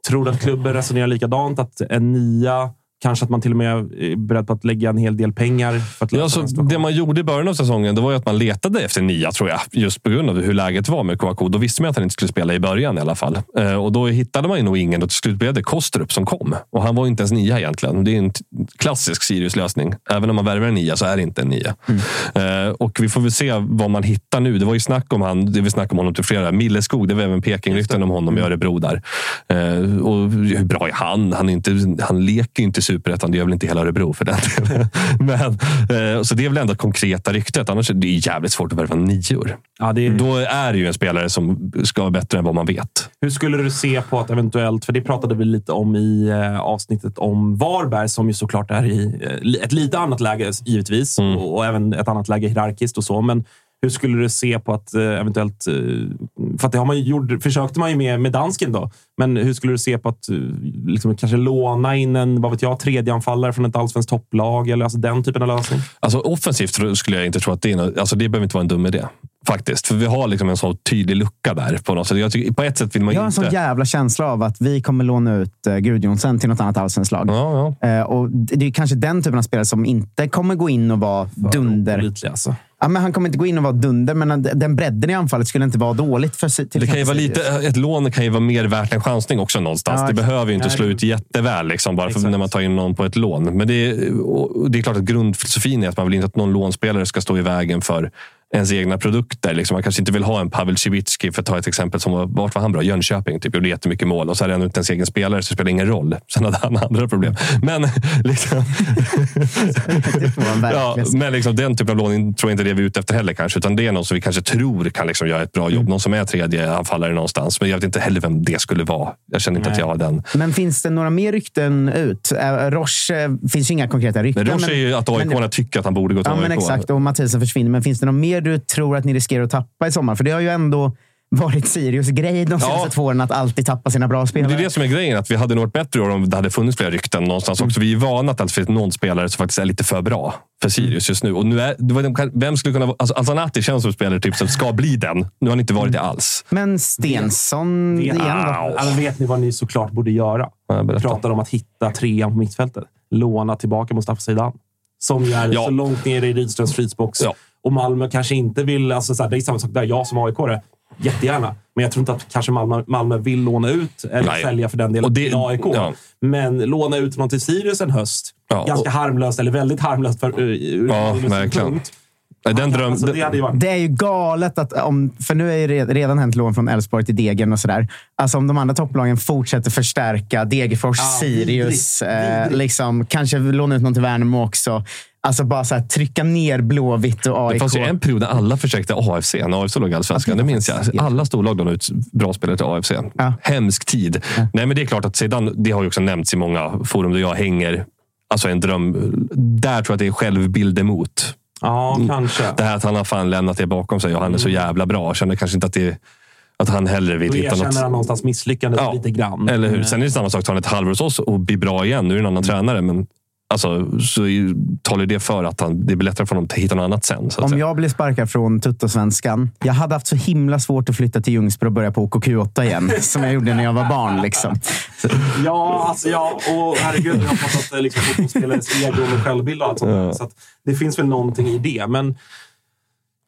Speaker 2: tror du att klubben resonerar likadant? Att en nia, kanske att man till och med är beredd på att lägga en hel del pengar för att
Speaker 3: Ja, alltså, det man gjorde i början av säsongen det var att man letade efter nia, tror jag. Just på grund av hur läget var med Kouakou. Då visste man att han inte skulle spela i början i alla fall. Eh, och Då hittade man ju nog ingen och till slut blev det Kostrup som kom. Och Han var inte ens nia egentligen. Det är en klassisk Sirius-lösning. Även om man värvar en nia så är det inte en nia. Eh, och Vi får väl se vad man hittar nu. Det var ju snack om han, det vi snackade om honom till flera. Milleskog, det var även Peking-rykten om honom i Örebro där. Eh, och hur bra är han? Han, är inte, han leker ju inte superettan. Det gör väl inte hela Örebro för den delen. Men, eh, så det är väl ändå konkreta ryktet. Annars är det jävligt svårt att värva nior.
Speaker 2: Ja, det är,
Speaker 3: Då är det ju en spelare som ska vara bättre än vad man vet.
Speaker 2: Hur skulle du se på att eventuellt, för det pratade vi lite om i eh, avsnittet om Varberg som ju såklart är i eh, ett lite annat läge givetvis
Speaker 3: Mm.
Speaker 2: och, och även ett annat läge hierarkiskt och så. Men hur skulle du se på att eventuellt, för att det har man ju gjort, försökte man ju med, med dansken då, men hur skulle du se på att eh, liksom, kanske låna in en, vad vet jag, tredjeanfallare från ett allsvenskt topplag eller alltså den typen av lösning?
Speaker 3: Alltså offensivt skulle jag inte tro att det är något, alltså det behöver inte vara en dum idé. Faktiskt. För vi har liksom en så tydlig lucka där. På, något sätt. Jag tycker, på ett sätt vill man
Speaker 1: Jag har en
Speaker 3: inte...
Speaker 1: sån jävla känsla av att vi kommer låna ut uh, Gudjonsen till något annat allsvenskt lag.
Speaker 3: Ja, ja.
Speaker 1: Eh, och det är kanske den typen av spelare som inte kommer gå in och vara dunder.
Speaker 2: Lite, alltså.
Speaker 1: Ja, men han kommer inte gå in och vara dunder, men den bredden i anfallet skulle inte vara dåligt. För, till
Speaker 3: Det kan ju vara lite,
Speaker 1: Sirius.
Speaker 3: ett lån kan ju vara mer värt än chansning också någonstans.
Speaker 1: Ja,
Speaker 3: det
Speaker 1: exakt.
Speaker 3: behöver ju inte
Speaker 2: Nej,
Speaker 3: slå ut jätteväl liksom, bara för när man tar in någon på ett lån. Men det är, och det är klart att grundfilosofin är att man vill inte att någon lånspelare ska stå i vägen för ens egna produkter. Liksom man kanske inte vill ha en Pavel Cibicki, för att ta ett exempel. som var, Vart var han bra? Jönköping. Typ, gjorde jättemycket mål. Och så är han inte ens egen spelare, så det spelar ingen roll. Sen hade han andra problem. Men, liksom, ja, men liksom, den typen av lån tror jag inte det vi är ute efter heller. Kanske, utan det är någon som vi kanske tror kan liksom göra ett bra jobb. Någon som är tredje anfallare någonstans. Men jag vet inte heller vem det skulle vara. Jag känner inte att jag har den.
Speaker 1: Men finns det några mer rykten ut? Eh, Roche eh, finns ju inga konkreta rykten.
Speaker 3: Men Roche är ju att AIK
Speaker 1: men-
Speaker 3: tycker att han borde gå till
Speaker 1: Ja, men
Speaker 3: AIK.
Speaker 1: exakt. Och Mathisen försvinner. Men finns det något mer du tror att ni riskerar att tappa i sommar? För det har ju ändå varit Sirius grej de senaste
Speaker 3: Ja.
Speaker 1: två åren att alltid tappa sina bra spelare.
Speaker 3: Det är det som är grejen. Att vi hade nog varit bättre år om det hade funnits fler rykten någonstans också. Vi är vana att det finns någon spelare som faktiskt är lite för bra för Sirius just nu. Och nu är, vem skulle kunna vara... Alltså Alsanati känns som spelare typ, som ska bli den. Nu har han inte varit det alls.
Speaker 1: Men Stensson
Speaker 2: Vet,
Speaker 1: igen då?
Speaker 2: men vet ni vad ni såklart borde göra?
Speaker 3: Ja,
Speaker 2: pratar om att hitta trean på mittfältet. Låna tillbaka Mustafa Zeidan. Som ju är
Speaker 3: Ja.
Speaker 2: så långt ner i Rydströms frysbox.
Speaker 3: Ja.
Speaker 2: Och Malmö kanske inte vill... Alltså så här, det är samma sak där. Jag som aik jättegärna. Men jag tror inte att kanske Malmö, Malmö vill låna ut eller
Speaker 3: Nej.
Speaker 2: sälja för den delen
Speaker 3: Och det-
Speaker 2: till AIK.
Speaker 3: ja.
Speaker 2: Men låna ut någon till Sirius en höst.
Speaker 3: Ja,
Speaker 2: Ganska
Speaker 3: och-
Speaker 2: harmlöst, eller väldigt harmlöst för, ur
Speaker 3: Ja, verkligen. Den dröm,
Speaker 2: Alltså, det varit...
Speaker 1: Det är ju galet att om, för nu är re- redan hänt lån från Elfsborg till Degen och sådär. Alltså om de andra topplagen fortsätter förstärka Degerfors,
Speaker 2: Ja,
Speaker 1: Sirius,
Speaker 2: vidrigt,
Speaker 1: eh,
Speaker 2: vidrigt.
Speaker 1: liksom, kanske låna ut någon till Värnamo också. Alltså bara så här, trycka ner Blåvitt och
Speaker 3: det
Speaker 1: AIK.
Speaker 3: fanns ju en period där alla försökte AFC, när AFC låg i Allsvenskan.
Speaker 1: Ja,
Speaker 3: Det
Speaker 1: det
Speaker 3: minns jag. Alla storlag lånade ut bra spelare till AFC.
Speaker 1: Ja.
Speaker 3: Hemsk tid. Nej, men det är klart att sedan, det har ju också nämnts i många forum där jag hänger. Alltså en dröm. Där tror jag att det är självbild emot.
Speaker 2: Ja, kanske.
Speaker 3: Det här att han har fan lämnat det bakom sig och han är så jävla bra. Känner kanske inte att det att han hellre vill
Speaker 2: Då
Speaker 3: hitta
Speaker 2: erkänner han
Speaker 3: något.
Speaker 2: någonstans misslyckandet
Speaker 3: Ja,
Speaker 2: lite grann.
Speaker 3: Eller hur? Sen är det samma sak. Tar han ett halvår hos oss och blir bra igen. Nu är det en annan tränare. Men alltså, så talar det för att han, det blir lättare för honom att hitta något annat sen. Så att
Speaker 1: Om
Speaker 3: säga.
Speaker 1: jag blir sparkad från Tuttosvenskan. Jag hade haft så himla svårt att flytta till Ljungsbro och börja på OKQ8 igen. som jag gjorde när jag var barn. Liksom.
Speaker 2: Ja, alltså ja. Och herregud, jag har pratat eh, liksom, fotbollsspelares ego med självbild och allt sånt där. Så att det finns väl någonting i det. Men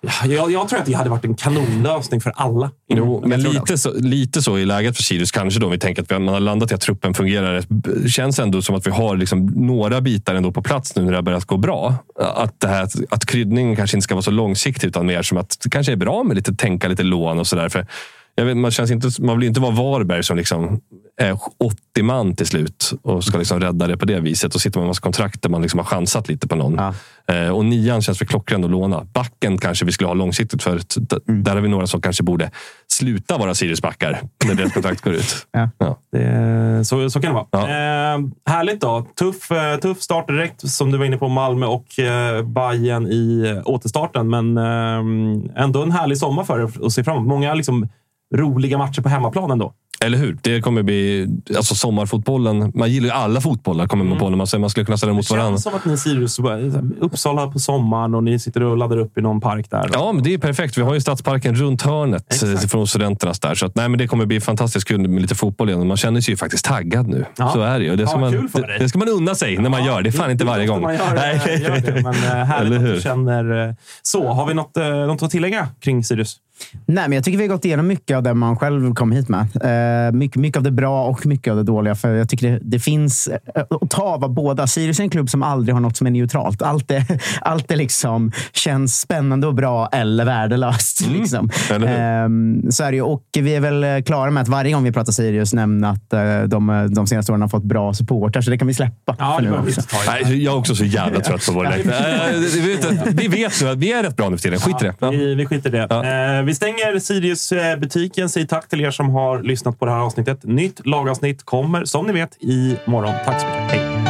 Speaker 2: Jag, jag tror att det hade varit en kanonlösning för alla.
Speaker 3: Jo, men lite så, lite så i läget för Sirius kanske då. Vi tänker att vi, man har landat i att truppen fungerar. Det känns ändå som att vi har liksom några bitar ändå på plats nu när det har börjat gå bra. Att, det här, att kryddningen kanske inte ska vara så långsiktig utan mer som att det kanske är bra med lite tänka lite lån och sådär. Vet, man, känns inte, man vill inte vara Varberg som liksom är 80 man till slut och ska liksom rädda det på det viset. Och sitter man med massa kontrakt där man liksom har chansat lite på någon.
Speaker 1: Ja.
Speaker 3: Eh, och nian känns för klockren att låna. Backen kanske vi skulle ha långsiktigt för.
Speaker 1: Mm.
Speaker 3: Där har vi några som kanske borde sluta vara Siriusbackar när deras kontrakt går ut.
Speaker 1: Ja.
Speaker 3: Ja.
Speaker 2: Det, så, så kan det vara.
Speaker 3: Ja.
Speaker 2: Eh, härligt då. Tuff, eh, tuff start direkt, som du var inne på. Malmö och eh, Bayern i eh, återstarten. Men eh, ändå en härlig sommar för er att se fram emot. Många liksom, roliga matcher på hemmaplan ändå.
Speaker 3: Eller hur? Det kommer bli alltså sommarfotbollen. Man gillar ju alla fotbollar kommer man på när man säger man skulle kunna ställa
Speaker 2: Det
Speaker 3: mot varandra.
Speaker 2: känns som att ni Sirius, Uppsala på sommaren och ni sitter och laddar upp i någon park där.
Speaker 3: Ja, men det är perfekt. Vi har ju Stadsparken runt hörnet
Speaker 2: Exakt.
Speaker 3: eh, från studenternas där. Så att, nej, men det kommer bli fantastiskt kul med lite fotboll igen. Man känner sig ju faktiskt taggad nu.
Speaker 2: Ja.
Speaker 3: Så är det ju. Det ska,
Speaker 2: Ja,
Speaker 3: man, det, det ska man unna sig när man gör. Det är fan inte varje gång.
Speaker 2: Man gör,
Speaker 3: Nej.
Speaker 2: gör det, men eh, härligt att du känner eh, så. Har vi något, något att tillägga kring Sirius?
Speaker 1: Nej, men jag tycker vi har gått igenom mycket av det man själv kom hit med. Eh, mycket, mycket av det bra och mycket av det dåliga. För jag tycker det, det finns eh, att ta av båda. Sirius är en klubb som aldrig har något som är neutralt. Allt är, allt är liksom, känns spännande och bra eller värdelöst. Liksom.
Speaker 3: eller hur?
Speaker 1: Ehm, så är det ju. Och vi är väl eh, klara med att varje gång vi pratar Sirius nämna att eh, de, de senaste åren har fått bra supportrar. Så det kan vi släppa
Speaker 2: Ja,
Speaker 1: nu också.
Speaker 3: Nej, jag är också så jävla trött på vår läktare. Eh, vi vet- Vi vet nu att vi är rätt bra nu för tiden. Skit i det. Ja.
Speaker 2: Vi, vi skiter i det.
Speaker 3: Ja.
Speaker 2: Vi stänger Sirius-butiken. Säger tack till er som har lyssnat på det här avsnittet. Nytt lagavsnitt kommer, som ni vet, i morgon. Tack så mycket. Hej!